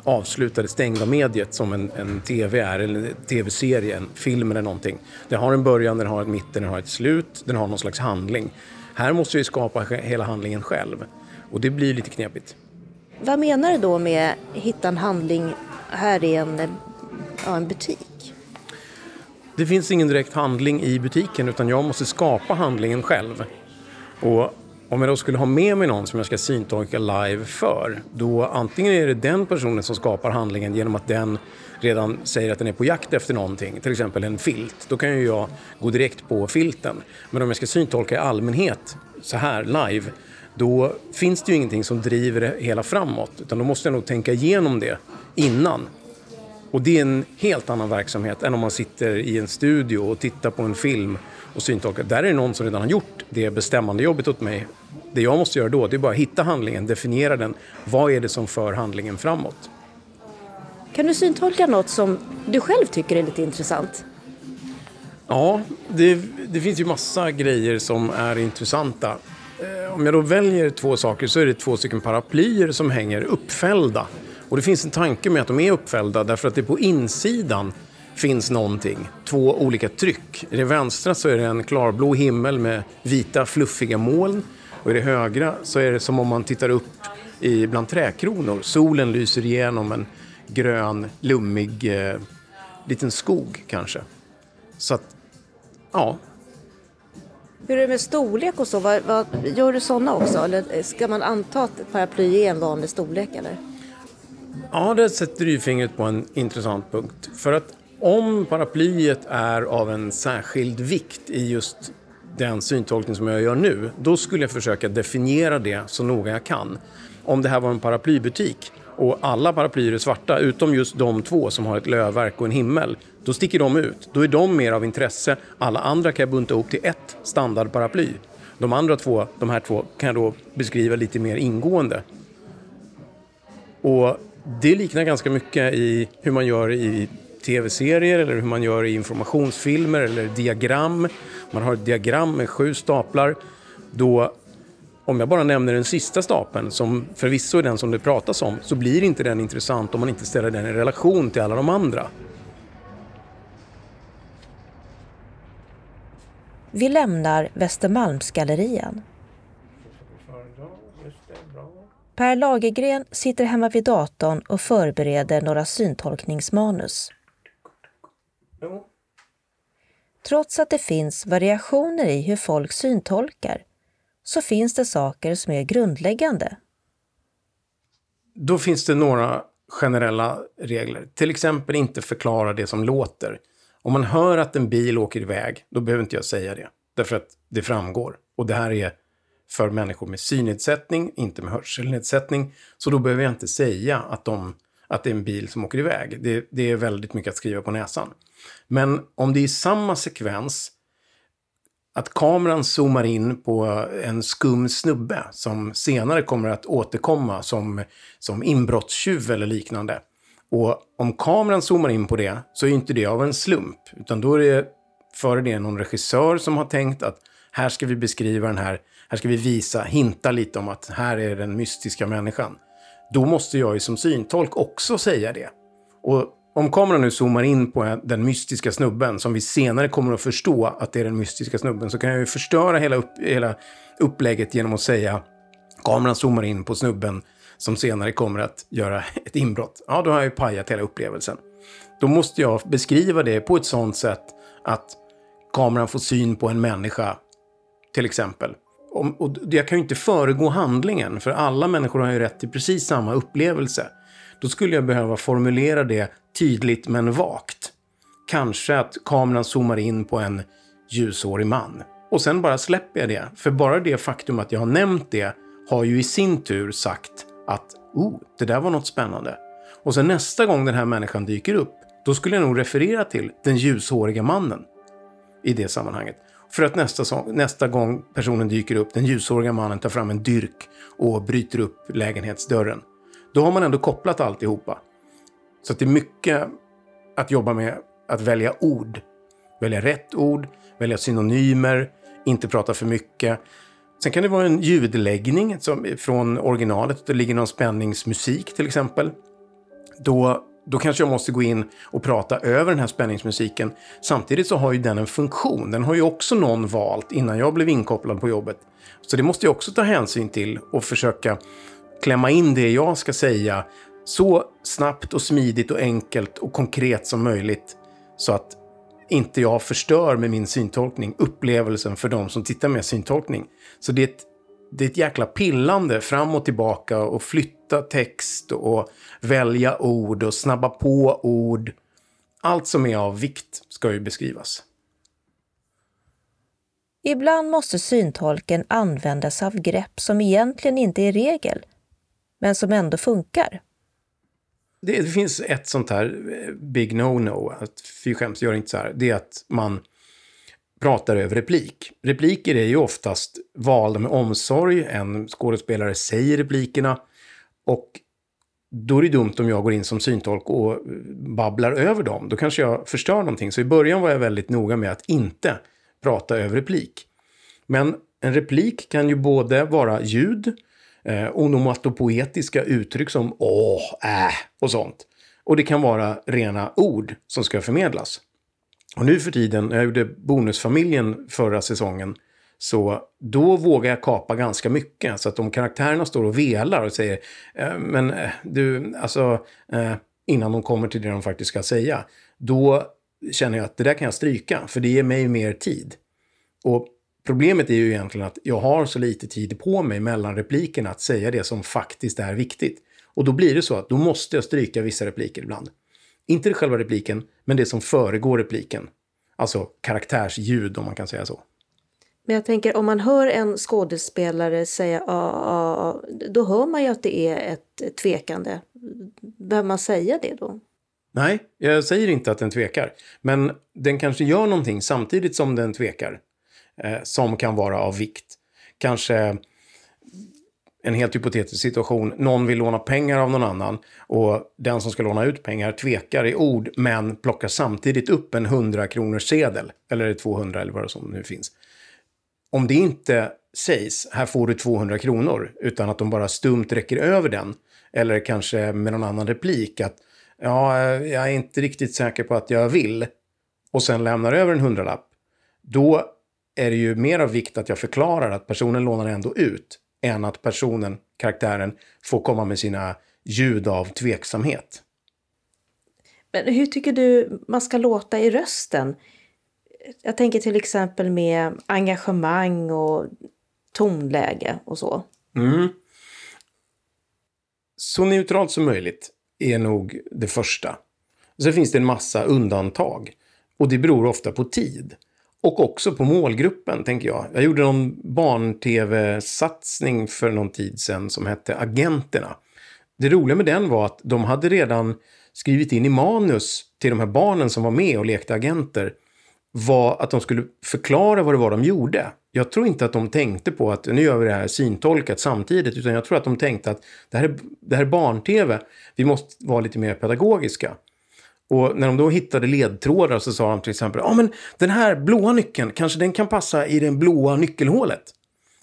avslutade stängda mediet som en, en tv är, eller en tv-serie, en film eller någonting. Den har en början, den har ett mitten, den har ett slut, den har någon slags handling. Här måste vi skapa hela handlingen själv och det blir lite knepigt. Vad menar du då med hitta en handling här i en, ja, en butik? Det finns ingen direkt handling i butiken utan jag måste skapa handlingen själv. Och om jag då skulle ha med mig någon som jag ska syntolka live för, då antingen är det den personen som skapar handlingen genom att den redan säger att den är på jakt efter någonting, till exempel en filt. Då kan ju jag gå direkt på filten. Men om jag ska syntolka i allmänhet, så här live, då finns det ju ingenting som driver det hela framåt. Utan då måste jag nog tänka igenom det innan. Och det är en helt annan verksamhet än om man sitter i en studio och tittar på en film och syntolkar. Där är det någon som redan har gjort det bestämmande jobbet åt mig. Det jag måste göra då det är bara att hitta handlingen, definiera den. Vad är det som för handlingen framåt? Kan du syntolka något som du själv tycker är lite intressant? Ja, det, det finns ju massa grejer som är intressanta. Eh, om jag då väljer två saker så är det två stycken paraplyer som hänger uppfällda. Och det finns en tanke med att de är uppfällda därför att det på insidan finns någonting. Två olika tryck. I det vänstra så är det en klarblå himmel med vita fluffiga moln. Och i det högra så är det som om man tittar upp i bland träkronor. Solen lyser igenom en grön, lummig eh, liten skog kanske. Så att, ja. Hur är det med storlek och så? Vad, vad, gör du sådana också? Eller ska man anta att ett paraply är en vanlig storlek eller? Ja, det sätter ju fingret på en intressant punkt. För att om paraplyet är av en särskild vikt i just den syntolkning som jag gör nu, då skulle jag försöka definiera det så noga jag kan. Om det här var en paraplybutik och alla paraplyer är svarta utom just de två som har ett lövverk och en himmel, då sticker de ut. Då är de mer av intresse. Alla andra kan jag bunta ihop till ett standardparaply. De andra två, de här två, kan jag då beskriva lite mer ingående. Och det liknar ganska mycket i hur man gör i tv-serier eller hur man gör i informationsfilmer eller diagram. Man har ett diagram med sju staplar. Då, om jag bara nämner den sista stapeln, som förvisso är den som det pratas om, så blir inte den intressant om man inte ställer den i relation till alla de andra. Vi lämnar Västermalmsgallerian. Per Lagergren sitter hemma vid datorn och förbereder några syntolkningsmanus. Trots att det finns variationer i hur folk syntolkar så finns det saker som är grundläggande. Då finns det några generella regler. Till exempel inte förklara det som låter. Om man hör att en bil åker iväg, då behöver inte jag säga det. Därför att det framgår. Och det här är för människor med synnedsättning, inte med hörselnedsättning. Så då behöver jag inte säga att, de, att det är en bil som åker iväg. Det, det är väldigt mycket att skriva på näsan. Men om det är samma sekvens, att kameran zoomar in på en skum snubbe som senare kommer att återkomma som, som inbrottstjuv eller liknande. Och om kameran zoomar in på det så är inte det av en slump, utan då är det före det någon regissör som har tänkt att här ska vi beskriva den här, här ska vi visa, hinta lite om att här är den mystiska människan. Då måste jag ju som syntolk också säga det. Och om kameran nu zoomar in på den mystiska snubben, som vi senare kommer att förstå att det är den mystiska snubben, så kan jag ju förstöra hela, upp, hela upplägget genom att säga kameran zoomar in på snubben som senare kommer att göra ett inbrott. Ja, då har jag ju pajat hela upplevelsen. Då måste jag beskriva det på ett sånt sätt att kameran får syn på en människa, till exempel. Och jag kan ju inte föregå handlingen, för alla människor har ju rätt till precis samma upplevelse. Då skulle jag behöva formulera det tydligt men vagt. Kanske att kameran zoomar in på en ljushårig man. Och sen bara släpper jag det. För bara det faktum att jag har nämnt det har ju i sin tur sagt att oh, det där var något spännande. Och sen nästa gång den här människan dyker upp, då skulle jag nog referera till den ljushåriga mannen i det sammanhanget. För att nästa, nästa gång personen dyker upp, den ljushåriga mannen tar fram en dyrk och bryter upp lägenhetsdörren. Då har man ändå kopplat alltihopa. Så det är mycket att jobba med att välja ord. Välja rätt ord, välja synonymer, inte prata för mycket. Sen kan det vara en ljudläggning som, från originalet. Det ligger någon spänningsmusik till exempel. Då, då kanske jag måste gå in och prata över den här spänningsmusiken. Samtidigt så har ju den en funktion. Den har ju också någon valt innan jag blev inkopplad på jobbet. Så det måste jag också ta hänsyn till och försöka klämma in det jag ska säga så snabbt och smidigt och enkelt och konkret som möjligt. Så att inte jag förstör med min syntolkning upplevelsen för de som tittar med syntolkning. Så det är ett, det är ett jäkla pillande fram och tillbaka och flytta text och välja ord och snabba på ord. Allt som är av vikt ska ju beskrivas. Ibland måste syntolken använda sig av grepp som egentligen inte är regel, men som ändå funkar. det, det finns ett sånt här eh, big no-no, att fy skäms, gör inte så här. Det är att man pratar över replik. Repliker är ju oftast valda med omsorg. En skådespelare säger replikerna. Och då är det dumt om jag går in som syntolk och babblar över dem. Då kanske jag förstör någonting. Så i början var jag väldigt noga med att inte prata över replik. Men en replik kan ju både vara ljud, eh, onomatopoetiska uttryck som åh, äh och sånt. Och det kan vara rena ord som ska förmedlas. Och nu för tiden, när jag gjorde Bonusfamiljen förra säsongen, så då vågar jag kapa ganska mycket. Så att om karaktärerna står och velar och säger eh, men eh, du, alltså eh, innan de kommer till det de faktiskt ska säga. Då känner jag att det där kan jag stryka, för det ger mig mer tid. Och problemet är ju egentligen att jag har så lite tid på mig mellan replikerna att säga det som faktiskt är viktigt. Och då blir det så att då måste jag stryka vissa repliker ibland. Inte själva repliken, men det som föregår repliken. Alltså karaktärsljud om man kan säga så. Men jag tänker om man hör en skådespelare säga ja, ja, då hör man ju att det är ett tvekande. Behöver man säga det då? Nej, jag säger inte att den tvekar. Men den kanske gör någonting samtidigt som den tvekar. Eh, som kan vara av vikt. Kanske en helt hypotetisk situation. Någon vill låna pengar av någon annan och den som ska låna ut pengar tvekar i ord men plockar samtidigt upp en 100 kronors sedel eller 200 eller vad det som nu finns. Om det inte sägs, här får du 200 kronor, utan att de bara stumt räcker över den, eller kanske med någon annan replik att ja, jag är inte riktigt säker på att jag vill, och sen lämnar över en hundralapp, då är det ju mer av vikt att jag förklarar att personen lånar ändå ut än att personen, karaktären, får komma med sina ljud av tveksamhet. Men hur tycker du man ska låta i rösten? Jag tänker till exempel med engagemang och tonläge och så. Mm. Så neutralt som möjligt är nog det första. Sen finns det en massa undantag. Och det beror ofta på tid. Och också på målgruppen, tänker jag. Jag gjorde någon barn-tv-satsning för någon tid sedan som hette Agenterna. Det roliga med den var att de hade redan skrivit in i manus till de här barnen som var med och lekte agenter var att de skulle förklara vad det var de gjorde. Jag tror inte att de tänkte på att nu gör vi det här syntolkat samtidigt, utan jag tror att de tänkte att det här är, det här är barn-tv, vi måste vara lite mer pedagogiska. Och när de då hittade ledtrådar så sa de till exempel, ja ah, men den här blåa nyckeln, kanske den kan passa i det blåa nyckelhålet.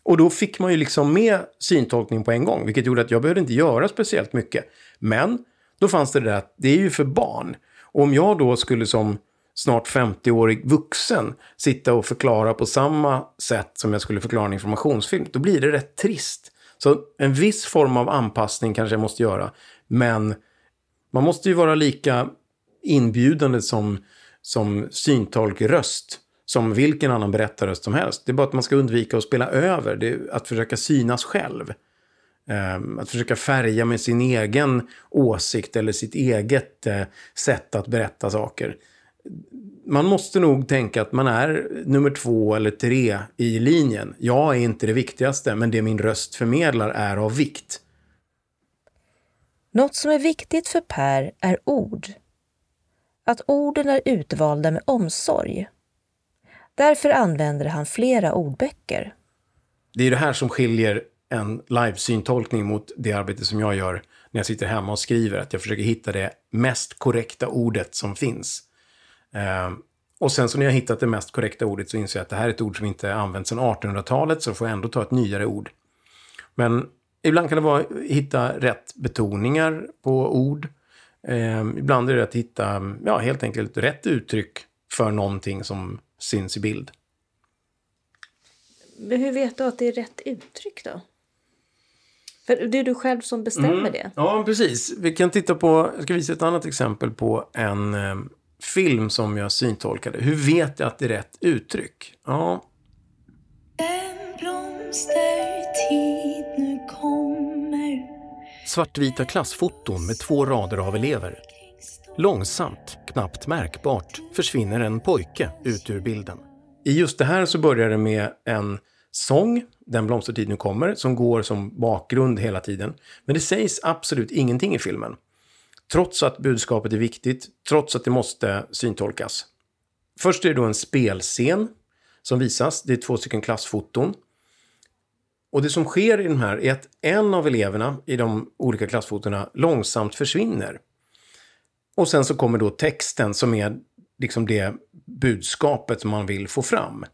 Och då fick man ju liksom med syntolkning på en gång, vilket gjorde att jag behövde inte göra speciellt mycket. Men då fanns det det där att det är ju för barn. Och om jag då skulle som snart 50-årig vuxen sitta och förklara på samma sätt som jag skulle förklara en informationsfilm, då blir det rätt trist. Så en viss form av anpassning kanske jag måste göra, men man måste ju vara lika inbjudande som, som syntolkröst som vilken annan berättarröst som helst. Det är bara att man ska undvika att spela över, det är att försöka synas själv. Ehm, att försöka färga med sin egen åsikt eller sitt eget eh, sätt att berätta saker. Man måste nog tänka att man är nummer två eller tre i linjen. Jag är inte det viktigaste, men det min röst förmedlar är av vikt. Något som är viktigt för Per är ord att orden är utvalda med omsorg. Därför använder han flera ordböcker. Det är det här som skiljer en livesyntolkning mot det arbete som jag gör när jag sitter hemma och skriver. Att jag försöker hitta det mest korrekta ordet som finns. Eh, och sen så när jag hittat det mest korrekta ordet så inser jag att det här är ett ord som inte använts sedan 1800-talet så får jag ändå ta ett nyare ord. Men ibland kan det vara att hitta rätt betoningar på ord. Eh, ibland är det att hitta, ja, helt enkelt rätt uttryck för någonting som syns i bild. Men hur vet du att det är rätt uttryck då? För det är du själv som bestämmer mm. det. Ja, precis. Vi kan titta på, jag ska visa ett annat exempel på en eh, film som jag syntolkade. Hur vet jag att det är rätt uttryck? Ja. En blomstertid nu kommer svartvita klassfoton med två rader av elever. Långsamt, knappt märkbart, försvinner en pojke ut ur bilden. I just det här så börjar det med en sång, Den blomstertid nu kommer, som går som bakgrund hela tiden. Men det sägs absolut ingenting i filmen. trots att budskapet är viktigt, trots att det måste syntolkas. Först är det då en spelscen som visas. Det är två stycken klassfoton. Och det som sker i de här är att en av eleverna i de olika klassfotona långsamt försvinner. Och sen så kommer då texten som är liksom det budskapet som man vill få fram.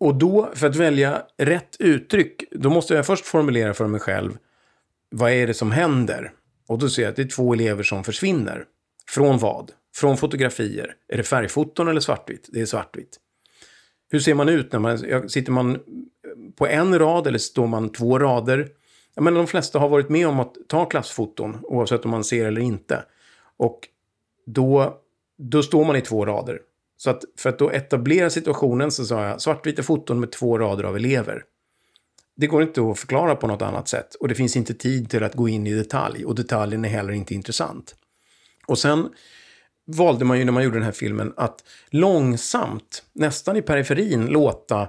Och då, för att välja rätt uttryck, då måste jag först formulera för mig själv vad är det som händer? Och då ser jag att det är två elever som försvinner. Från vad? Från fotografier. Är det färgfoton eller svartvitt? Det är svartvitt. Hur ser man ut när man, sitter man på en rad eller står man två rader? Jag menar, de flesta har varit med om att ta klassfoton, oavsett om man ser eller inte. Och då, då står man i två rader. Så att för att då etablera situationen så sa jag svartvita foton med två rader av elever. Det går inte att förklara på något annat sätt och det finns inte tid till att gå in i detalj och detaljen är heller inte intressant. Och sen valde man ju när man gjorde den här filmen att långsamt, nästan i periferin, låta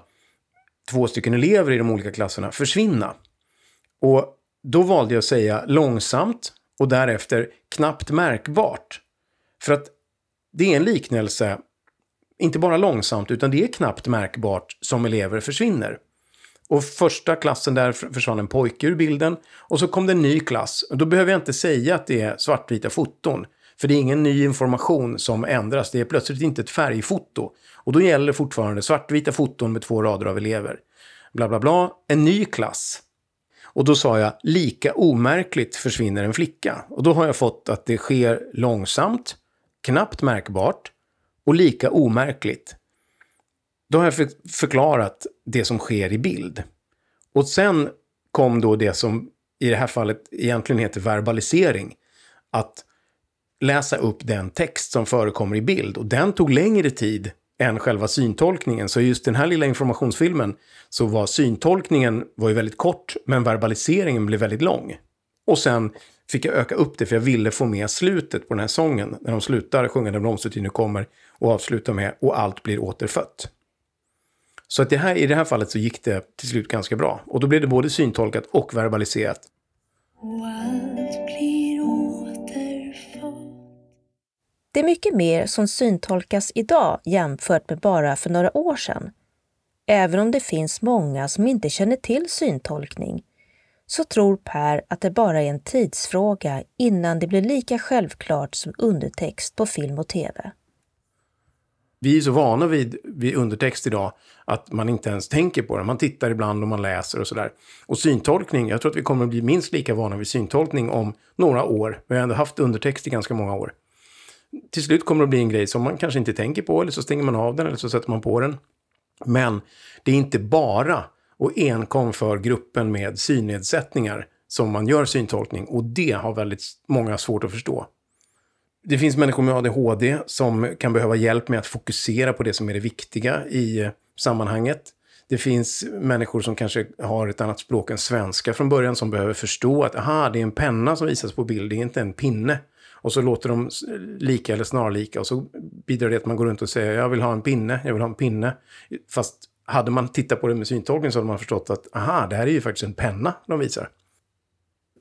två stycken elever i de olika klasserna försvinna. Och då valde jag att säga långsamt och därefter knappt märkbart. För att det är en liknelse, inte bara långsamt, utan det är knappt märkbart som elever försvinner. Och första klassen där försvann en pojke ur bilden. Och så kom det en ny klass. Då behöver jag inte säga att det är svartvita foton. För det är ingen ny information som ändras. Det är plötsligt inte ett färgfoto. Och då gäller fortfarande svartvita foton med två rader av elever. Bla, bla, bla. En ny klass. Och då sa jag, lika omärkligt försvinner en flicka. Och då har jag fått att det sker långsamt, knappt märkbart och lika omärkligt. Då har jag förklarat det som sker i bild. Och sen kom då det som i det här fallet egentligen heter verbalisering. Att läsa upp den text som förekommer i bild. Och den tog längre tid än själva syntolkningen. Så just den här lilla informationsfilmen så var syntolkningen var ju väldigt kort, men verbaliseringen blev väldigt lång. Och sen fick jag öka upp det för jag ville få med slutet på den här sången. När de slutar sjunga Den blomstertid nu kommer och avslutar med Och allt blir återfött. Så att det här, i det här fallet så gick det till slut ganska bra. Och då blev det både syntolkat och verbaliserat. Och allt blir det är mycket mer som syntolkas idag jämfört med bara för några år sedan. Även om det finns många som inte känner till syntolkning så tror Per att det bara är en tidsfråga innan det blir lika självklart som undertext på film och tv. Vi är så vana vid, vid undertext idag att man inte ens tänker på det. Man tittar ibland och man läser och sådär. Och syntolkning, jag tror att vi kommer att bli minst lika vana vid syntolkning om några år. Vi har ändå haft undertext i ganska många år till slut kommer det att bli en grej som man kanske inte tänker på, eller så stänger man av den, eller så sätter man på den. Men det är inte bara och enkom för gruppen med synnedsättningar som man gör syntolkning och det har väldigt många svårt att förstå. Det finns människor med ADHD som kan behöva hjälp med att fokusera på det som är det viktiga i sammanhanget. Det finns människor som kanske har ett annat språk än svenska från början som behöver förstå att aha, det är en penna som visas på bild, det är inte en pinne. Och så låter de lika eller snarlika och så bidrar det att man går runt och säger jag vill ha en pinne, jag vill ha en pinne. Fast hade man tittat på det med syntolkning så hade man förstått att aha, det här är ju faktiskt en penna de visar.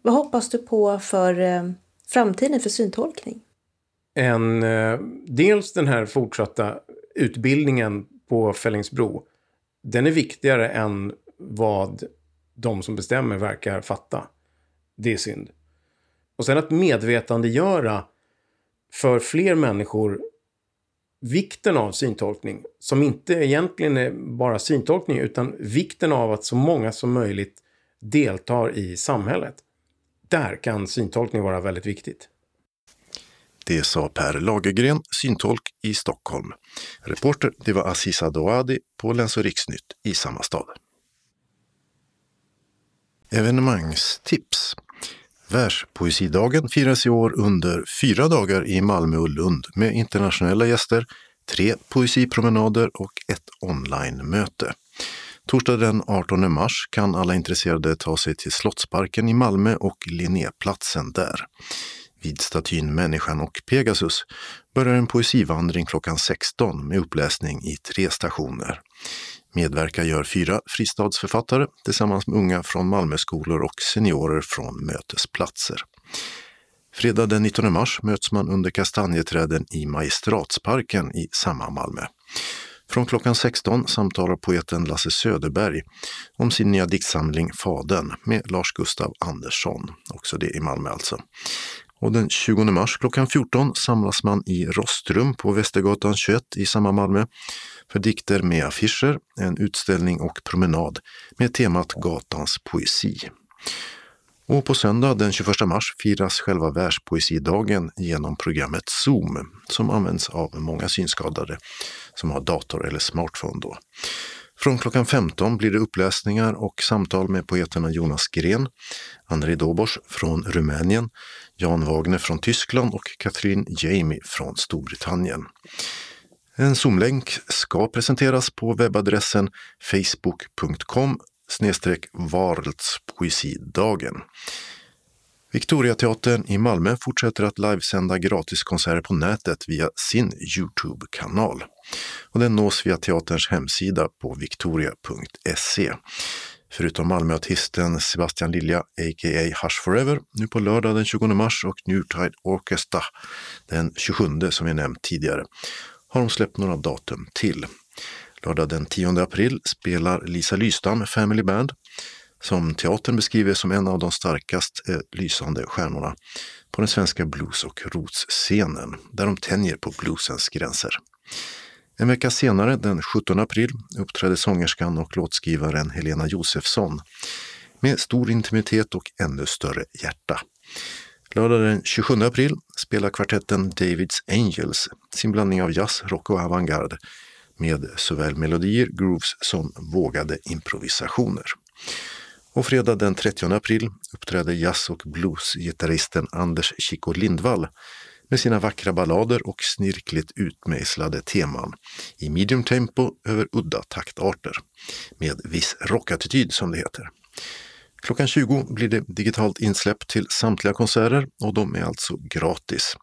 Vad hoppas du på för eh, framtiden för syntolkning? En, eh, dels den här fortsatta utbildningen på Fällingsbro. Den är viktigare än vad de som bestämmer verkar fatta. Det är synd. Och sen att medvetandegöra för fler människor vikten av syntolkning. Som inte egentligen är bara syntolkning utan vikten av att så många som möjligt deltar i samhället. Där kan syntolkning vara väldigt viktigt. Det sa Per Lagergren, syntolk i Stockholm. Reporter det var Aziza Doadi på Läns och riksnytt i samma stad. Evenemangstips. Världspoesidagen firas i år under fyra dagar i Malmö och Lund med internationella gäster, tre poesipromenader och ett online-möte. Torsdag den 18 mars kan alla intresserade ta sig till Slottsparken i Malmö och Linnéplatsen där. Vid statyn Människan och Pegasus börjar en poesivandring klockan 16 med uppläsning i tre stationer. Medverkar gör fyra fristadsförfattare tillsammans med unga från Malmöskolor och seniorer från mötesplatser. Fredag den 19 mars möts man under kastanjeträden i Magistratsparken i samma Malmö. Från klockan 16 samtalar poeten Lasse Söderberg om sin nya diktsamling Faden med Lars Gustav Andersson, också det i Malmö alltså. Och den 20 mars klockan 14 samlas man i Rostrum på Västergatan 21 i samma Malmö för dikter med affischer, en utställning och promenad med temat Gatans poesi. Och på söndag den 21 mars firas själva världspoesidagen genom programmet Zoom som används av många synskadade som har dator eller smartphone. Då. Från klockan 15 blir det uppläsningar och samtal med poeterna Jonas Gren, Andrei Dobos från Rumänien, Jan Wagner från Tyskland och Katrin Jamie från Storbritannien. En Zoom-länk ska presenteras på webbadressen facebook.com snedstreck Varldspoesidagen. Victoriateatern i Malmö fortsätter att livesända gratiskonserter på nätet via sin Youtube-kanal. Och den nås via teaterns hemsida på victoria.se. Förutom Malmöartisten Sebastian Lilja, a.k.a. Hush Forever, nu på lördag den 20 mars och Newtide Orchestra den 27 som vi nämnt tidigare, har de släppt några datum till. Lördag den 10 april spelar Lisa Lystam Family Band som teatern beskriver som en av de starkast eh, lysande stjärnorna på den svenska blues och roots-scenen, där de tänjer på bluesens gränser. En vecka senare, den 17 april, uppträdde sångerskan och låtskrivaren Helena Josefsson med stor intimitet och ännu större hjärta. Lördag den 27 april spelar kvartetten Davids Angels sin blandning av jazz, rock och avantgarde med såväl melodier, grooves som vågade improvisationer. Och fredag den 30 april uppträder jazz och bluesgitarristen Anders Chico Lindvall med sina vackra ballader och snirkligt utmejslade teman i medium tempo över udda taktarter med viss rockattityd som det heter. Klockan 20 blir det digitalt insläpp till samtliga konserter och de är alltså gratis.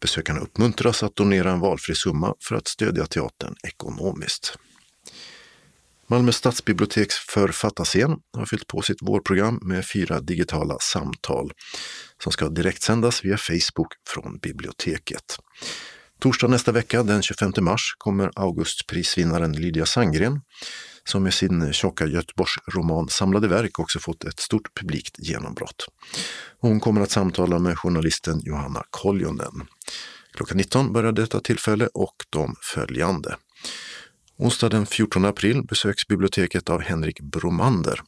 Besökarna uppmuntras att donera en valfri summa för att stödja teatern ekonomiskt. Malmö stadsbiblioteks författarscen har fyllt på sitt vårprogram med fyra digitala samtal som ska direktsändas via Facebook från biblioteket. Torsdag nästa vecka, den 25 mars, kommer Augustprisvinnaren Lydia Sandgren som med sin tjocka Göteborgsroman Samlade verk också fått ett stort publikt genombrott. Hon kommer att samtala med journalisten Johanna Koljonen. Klockan 19 börjar detta tillfälle och de följande. Onsdag den 14 april besöks biblioteket av Henrik Bromander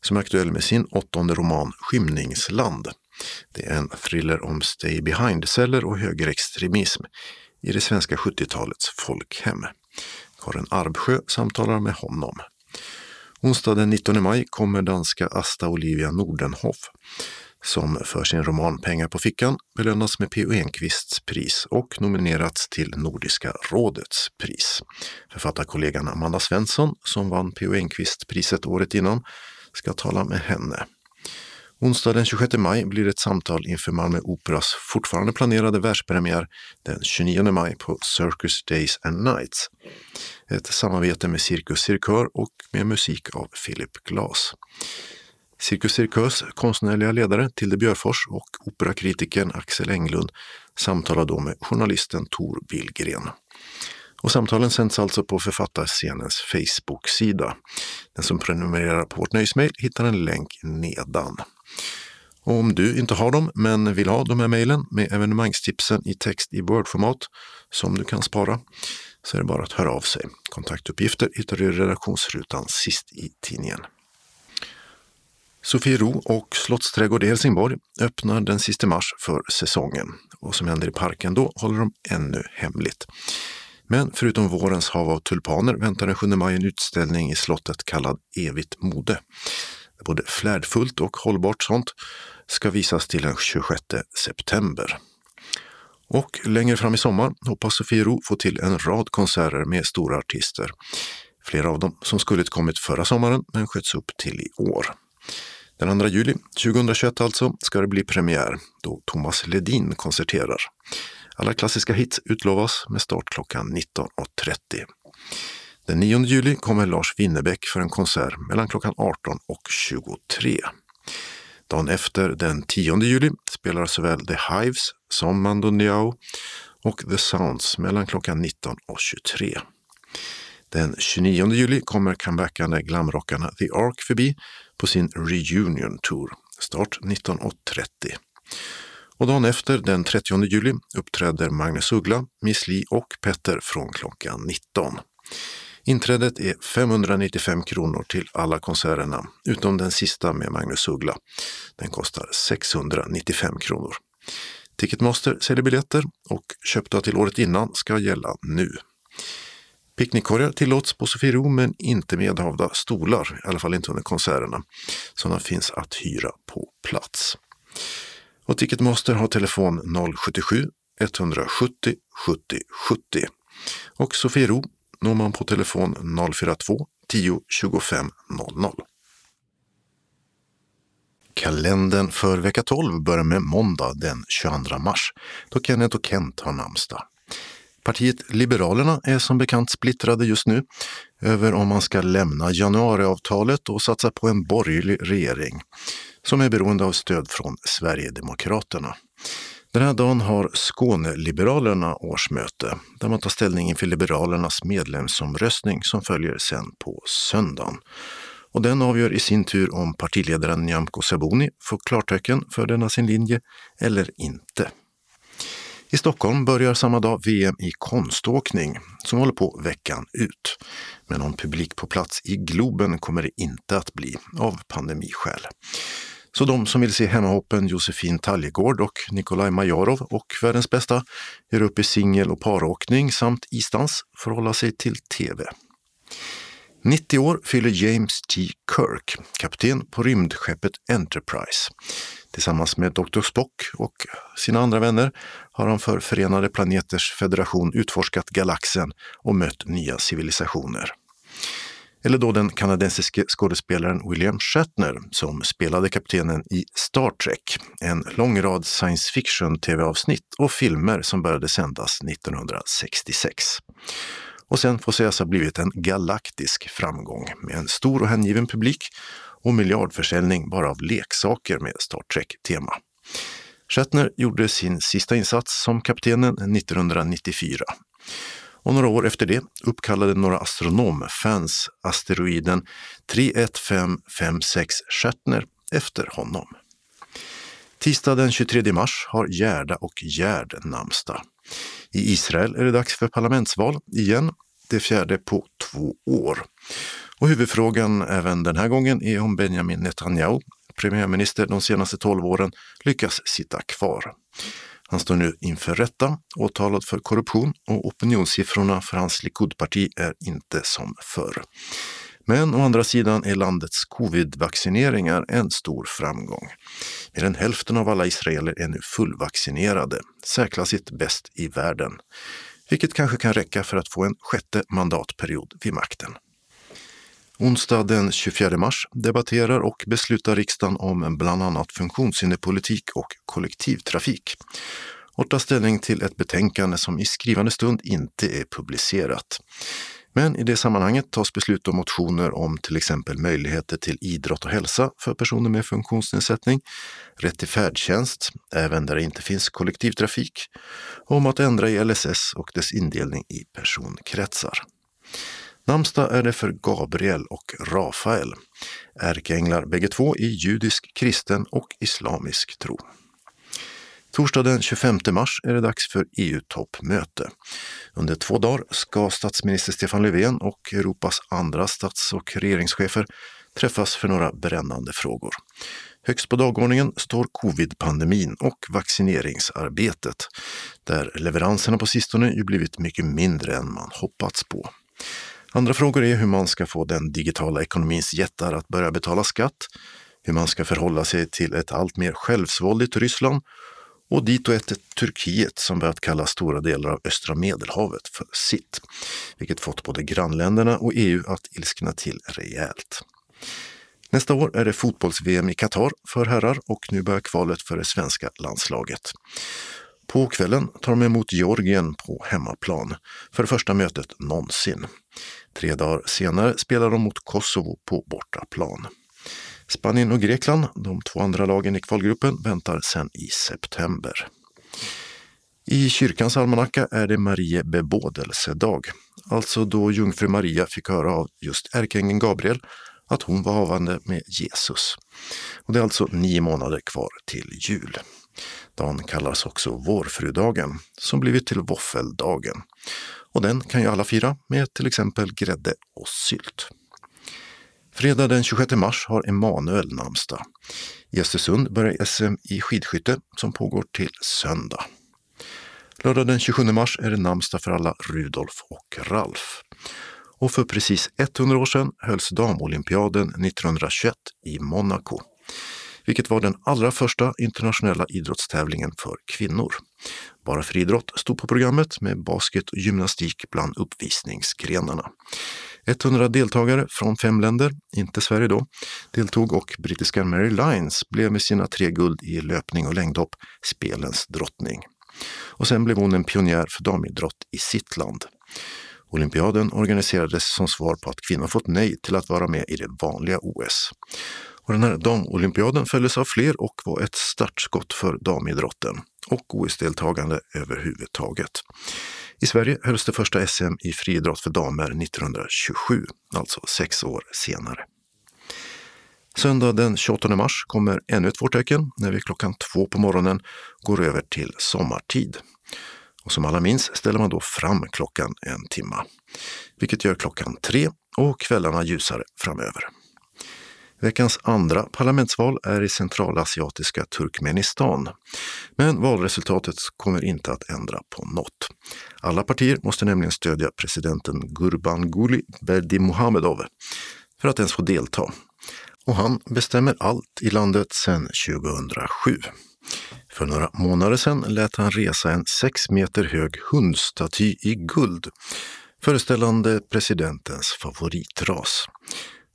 som är aktuell med sin åttonde roman Skymningsland. Det är en thriller om stay behind-celler och högerextremism i det svenska 70-talets folkhem. Karin Arbsjö samtalar med honom. Onsdag den 19 maj kommer danska Asta Olivia Nordenhoff som för sin roman Pengar på fickan belönas med P.O. Enquists pris och nominerats till Nordiska rådets pris. Författarkollegan Amanda Svensson, som vann P.O. Enquist-priset året innan, ska tala med henne. Onsdag den 26 maj blir ett samtal inför Malmö Operas fortfarande planerade världspremiär den 29 maj på Circus Days and Nights. Ett samarbete med Cirkus Cirkör och med musik av Philip Glass. Cirkus Cirkös konstnärliga ledare Tilde Björfors och operakritikern Axel Englund samtalar då med journalisten Tor Billgren. Och samtalen sänds alltså på författarscenens Facebook-sida. Den som prenumererar på vårt nöjesmail hittar en länk nedan. Och om du inte har dem men vill ha de här mejlen med evenemangstipsen i text i Word-format som du kan spara så är det bara att höra av sig. Kontaktuppgifter hittar du i redaktionsrutan sist i tidningen. Sofiero och Slottsträdgård i Helsingborg öppnar den sista mars för säsongen. Vad som händer i parken då håller de ännu hemligt. Men förutom vårens hav av tulpaner väntar den 7 maj en utställning i slottet kallad Evigt mode. Både flärdfullt och hållbart sånt ska visas till den 26 september. Och längre fram i sommar hoppas Sofiero få till en rad konserter med stora artister. Flera av dem som skulle kommit förra sommaren men sköts upp till i år. Den 2 juli 2021 alltså ska det bli premiär då Thomas Ledin konserterar. Alla klassiska hits utlovas med start klockan 19.30. Den 9 juli kommer Lars Winnerbäck för en konsert mellan klockan 18 och 23. Dagen efter, den 10 juli, spelar såväl The Hives som Mando Niao och The Sounds mellan klockan 19 och 23. Den 29 juli kommer comebackande glamrockarna The Ark förbi på sin Reunion Tour, start 19.30. Och dagen efter, den 30 juli, uppträder Magnus Uggla, Miss Li och Petter från klockan 19. Inträdet är 595 kronor till alla konserterna, utom den sista med Magnus Uggla. Den kostar 695 kronor. Ticketmaster säljer biljetter och köpta till året innan ska gälla nu. Picknickkorgar tillåts på Sofiero men inte medhavda stolar, i alla fall inte under konserterna. Sådana finns att hyra på plats. Och Ticketmaster har telefon 077 170 70 70. Och Sofiero når man på telefon 042 10 25 00. Kalendern för vecka 12 börjar med måndag den 22 mars då Kenneth och Kent har namnsdag. Partiet Liberalerna är som bekant splittrade just nu över om man ska lämna januariavtalet och satsa på en borgerlig regering som är beroende av stöd från Sverigedemokraterna. Den här dagen har Skåneliberalerna årsmöte där man tar ställning inför Liberalernas medlemsomröstning som följer sen på söndagen. Och den avgör i sin tur om partiledaren Nyamko Sabuni får klartecken för denna sin linje eller inte. I Stockholm börjar samma dag VM i konståkning som håller på veckan ut. Men någon publik på plats i Globen kommer det inte att bli av pandemiskäl. Så de som vill se hemmahoppen Josefin Taljegård och Nikolaj Majarov och världens bästa gör upp i singel och paråkning samt isdans får hålla sig till tv. 90 år fyller James T. Kirk, kapten på rymdskeppet Enterprise. Tillsammans med Dr. Spock och sina andra vänner har han för Förenade Planeters Federation utforskat galaxen och mött nya civilisationer. Eller då den kanadensiske skådespelaren William Shatner som spelade kaptenen i Star Trek, en lång rad science fiction tv-avsnitt och filmer som började sändas 1966 och sen får sägas ha blivit en galaktisk framgång med en stor och hängiven publik och miljardförsäljning bara av leksaker med Star Trek-tema. Shatner gjorde sin sista insats som kaptenen 1994. Och några år efter det uppkallade några astronomfans asteroiden 31556 Shatner efter honom. Tisdag den 23 mars har Gerda och Gerd namnsdag. I Israel är det dags för parlamentsval igen, det fjärde på två år. Och huvudfrågan även den här gången är om Benjamin Netanyahu, premiärminister de senaste tolv åren, lyckas sitta kvar. Han står nu inför rätta, åtalad för korruption och opinionssiffrorna för hans Likudparti är inte som förr. Men å andra sidan är landets covid-vaccineringar en stor framgång. Mer än hälften av alla israeler är nu fullvaccinerade, särklassigt bäst i världen. Vilket kanske kan räcka för att få en sjätte mandatperiod vid makten. Onsdag den 24 mars debatterar och beslutar riksdagen om bland annat funktionshinderpolitik och kollektivtrafik och tar ställning till ett betänkande som i skrivande stund inte är publicerat. Men i det sammanhanget tas beslut om motioner om till exempel möjligheter till idrott och hälsa för personer med funktionsnedsättning, rätt till färdtjänst, även där det inte finns kollektivtrafik, och om att ändra i LSS och dess indelning i personkretsar. Namnsdag är det för Gabriel och Rafael, ärkeänglar bägge två i judisk, kristen och islamisk tro. Torsdag den 25 mars är det dags för EU-toppmöte. Under två dagar ska statsminister Stefan Löfven och Europas andra stats och regeringschefer träffas för några brännande frågor. Högst på dagordningen står covid-pandemin och vaccineringsarbetet, där leveranserna på sistone ju blivit mycket mindre än man hoppats på. Andra frågor är hur man ska få den digitala ekonomins jättar att börja betala skatt, hur man ska förhålla sig till ett allt mer självsvåldigt Ryssland och dit och ett Turkiet som börjat kalla stora delar av östra medelhavet för sitt, vilket fått både grannländerna och EU att ilskna till rejält. Nästa år är det fotbolls-VM i Qatar för herrar och nu börjar kvalet för det svenska landslaget. På kvällen tar de emot Georgien på hemmaplan för första mötet någonsin. Tre dagar senare spelar de mot Kosovo på bortaplan. Spanien och Grekland, de två andra lagen i kvalgruppen, väntar sen i september. I kyrkans almanacka är det Marie bebådelsedag, alltså då jungfru Maria fick höra av just ärkeängeln Gabriel att hon var havande med Jesus. Och det är alltså nio månader kvar till jul. Dagen kallas också vårfrudagen, som blivit till våffeldagen. Och den kan ju alla fira med till exempel grädde och sylt. Fredag den 26 mars har Emanuel namnsdag. I Östersund börjar SM i skidskytte som pågår till söndag. Lördag den 27 mars är det namnsdag för alla Rudolf och Ralf. Och för precis 100 år sedan hölls damolympiaden 1921 i Monaco, vilket var den allra första internationella idrottstävlingen för kvinnor. Bara friidrott stod på programmet med basket och gymnastik bland uppvisningsgrenarna. 100 deltagare från fem länder, inte Sverige då, deltog och brittiska Mary Lyons blev med sina tre guld i löpning och längdhopp spelens drottning. Och sen blev hon en pionjär för damidrott i sitt land. Olympiaden organiserades som svar på att kvinnor fått nej till att vara med i det vanliga OS. Och den här damolympiaden följdes av fler och var ett startskott för damidrotten och OS-deltagande överhuvudtaget. I Sverige hölls det första SM i friidrott för damer 1927, alltså sex år senare. Söndag den 28 mars kommer ännu ett vårtecken när vi klockan två på morgonen går över till sommartid. Och som alla minns ställer man då fram klockan en timma, vilket gör klockan tre och kvällarna ljusare framöver. Veckans andra parlamentsval är i centralasiatiska Turkmenistan. Men valresultatet kommer inte att ändra på något. Alla partier måste nämligen stödja presidenten Gurbanguly Berdimuhamedov för att ens få delta. Och han bestämmer allt i landet sedan 2007. För några månader sedan lät han resa en sex meter hög hundstaty i guld föreställande presidentens favoritras.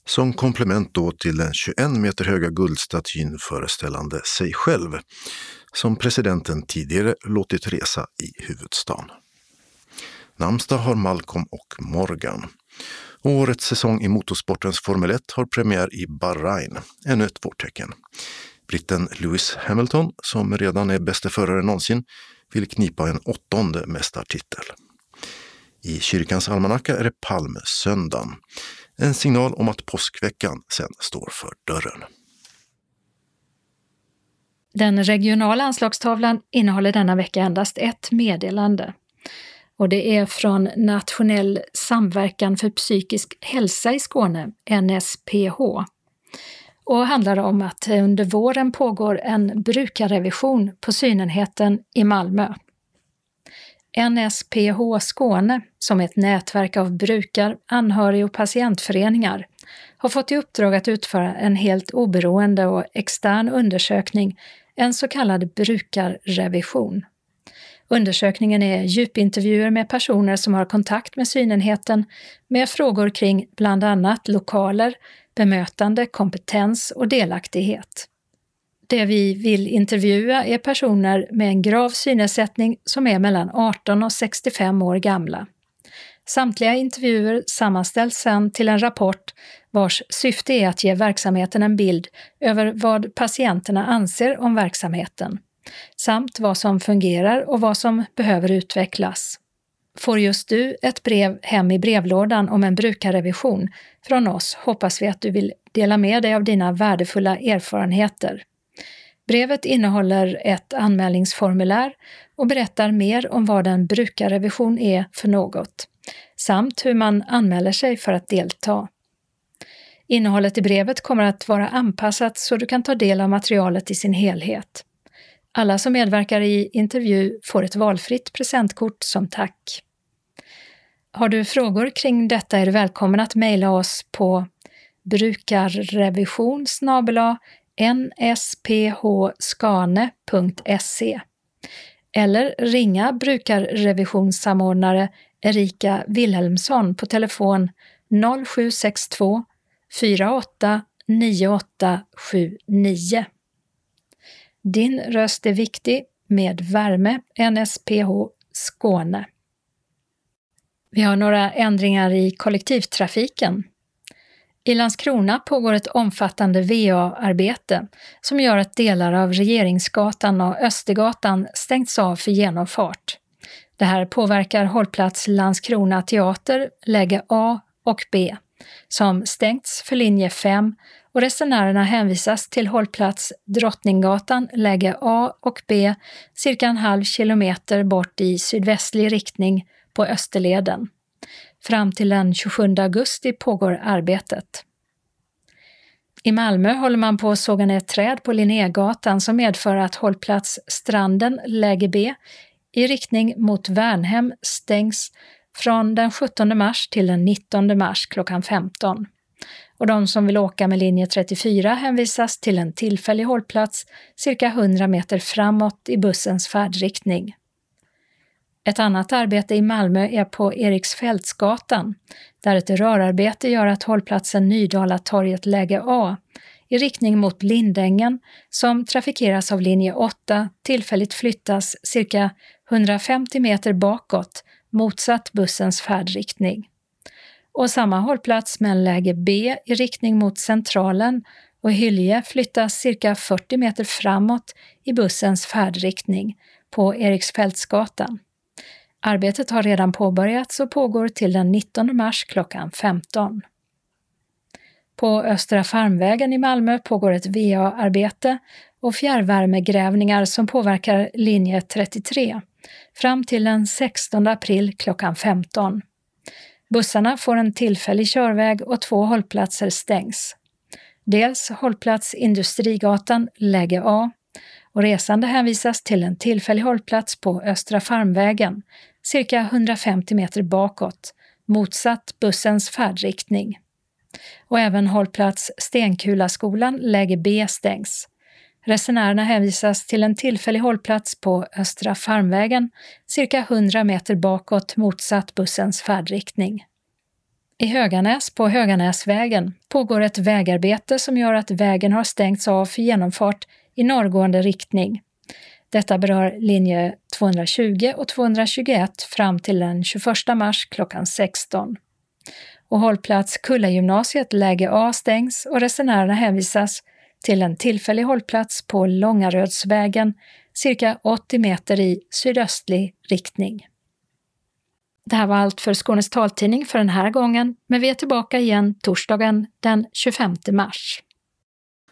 Som komplement då till den 21 meter höga guldstatyn föreställande sig själv, som presidenten tidigare låtit resa i huvudstaden. Namnsdag har Malcolm och Morgan. Årets säsong i motorsportens Formel 1 har premiär i Bahrain, ännu ett vårtecken. Britten Lewis Hamilton, som redan är bäste förare någonsin, vill knipa en åttonde mästartitel. I kyrkans almanacka är det palmsöndagen. En signal om att påskveckan sen står för dörren. Den regionala anslagstavlan innehåller denna vecka endast ett meddelande. Och det är från Nationell samverkan för psykisk hälsa i Skåne, NSPH, och handlar om att under våren pågår en brukarrevision på synenheten i Malmö. NSPH Skåne, som är ett nätverk av brukar-, anhörig och patientföreningar, har fått i uppdrag att utföra en helt oberoende och extern undersökning, en så kallad brukarrevision. Undersökningen är djupintervjuer med personer som har kontakt med synenheten med frågor kring bland annat lokaler, bemötande, kompetens och delaktighet. Det vi vill intervjua är personer med en grav synnedsättning som är mellan 18 och 65 år gamla. Samtliga intervjuer sammanställs sedan till en rapport vars syfte är att ge verksamheten en bild över vad patienterna anser om verksamheten, samt vad som fungerar och vad som behöver utvecklas. Får just du ett brev hem i brevlådan om en brukarrevision från oss hoppas vi att du vill dela med dig av dina värdefulla erfarenheter. Brevet innehåller ett anmälningsformulär och berättar mer om vad en brukarrevision är för något, samt hur man anmäler sig för att delta. Innehållet i brevet kommer att vara anpassat så du kan ta del av materialet i sin helhet. Alla som medverkar i intervju får ett valfritt presentkort som tack. Har du frågor kring detta är du välkommen att mejla oss på brukarrevision nsphskane.se eller ringa brukarrevisionssamordnare Erika Wilhelmsson på telefon 0762 48 9879. Din röst är viktig med värme NSPH Skåne. Vi har några ändringar i kollektivtrafiken. I Landskrona pågår ett omfattande VA-arbete som gör att delar av Regeringsgatan och Östergatan stängts av för genomfart. Det här påverkar hållplats Landskrona teater, läge A och B, som stängts för linje 5 och resenärerna hänvisas till hållplats Drottninggatan, läge A och B, cirka en halv kilometer bort i sydvästlig riktning på Österleden. Fram till den 27 augusti pågår arbetet. I Malmö håller man på att såga ner träd på Linnégatan som medför att hållplats Stranden, läge B, i riktning mot Värnhem stängs från den 17 mars till den 19 mars klockan 15. Och de som vill åka med linje 34 hänvisas till en tillfällig hållplats cirka 100 meter framåt i bussens färdriktning. Ett annat arbete i Malmö är på Eriksfältsgatan, där ett rörarbete gör att hållplatsen Nydala-torget läge A i riktning mot Lindängen, som trafikeras av linje 8, tillfälligt flyttas cirka 150 meter bakåt, motsatt bussens färdriktning. Och samma hållplats med läge B i riktning mot Centralen och Hylje flyttas cirka 40 meter framåt i bussens färdriktning på Eriksfältsgatan. Arbetet har redan påbörjats och pågår till den 19 mars klockan 15. På Östra Farmvägen i Malmö pågår ett VA-arbete och fjärrvärmegrävningar som påverkar linje 33 fram till den 16 april klockan 15. Bussarna får en tillfällig körväg och två hållplatser stängs. Dels hållplats Industrigatan, läge A, och resande hänvisas till en tillfällig hållplats på Östra Farmvägen, cirka 150 meter bakåt, motsatt bussens färdriktning. Och även hållplats Stenkulaskolan, läge B, stängs. Resenärerna hänvisas till en tillfällig hållplats på Östra Farmvägen, cirka 100 meter bakåt motsatt bussens färdriktning. I Höganäs på Höganäsvägen pågår ett vägarbete som gör att vägen har stängts av för genomfart i norrgående riktning. Detta berör linje 220 och 221 fram till den 21 mars klockan 16. Och hållplats Kullagymnasiet läge A stängs och resenärerna hänvisas till en tillfällig hållplats på Långarödsvägen cirka 80 meter i sydöstlig riktning. Det här var allt för Skånes taltidning för den här gången, men vi är tillbaka igen torsdagen den 25 mars.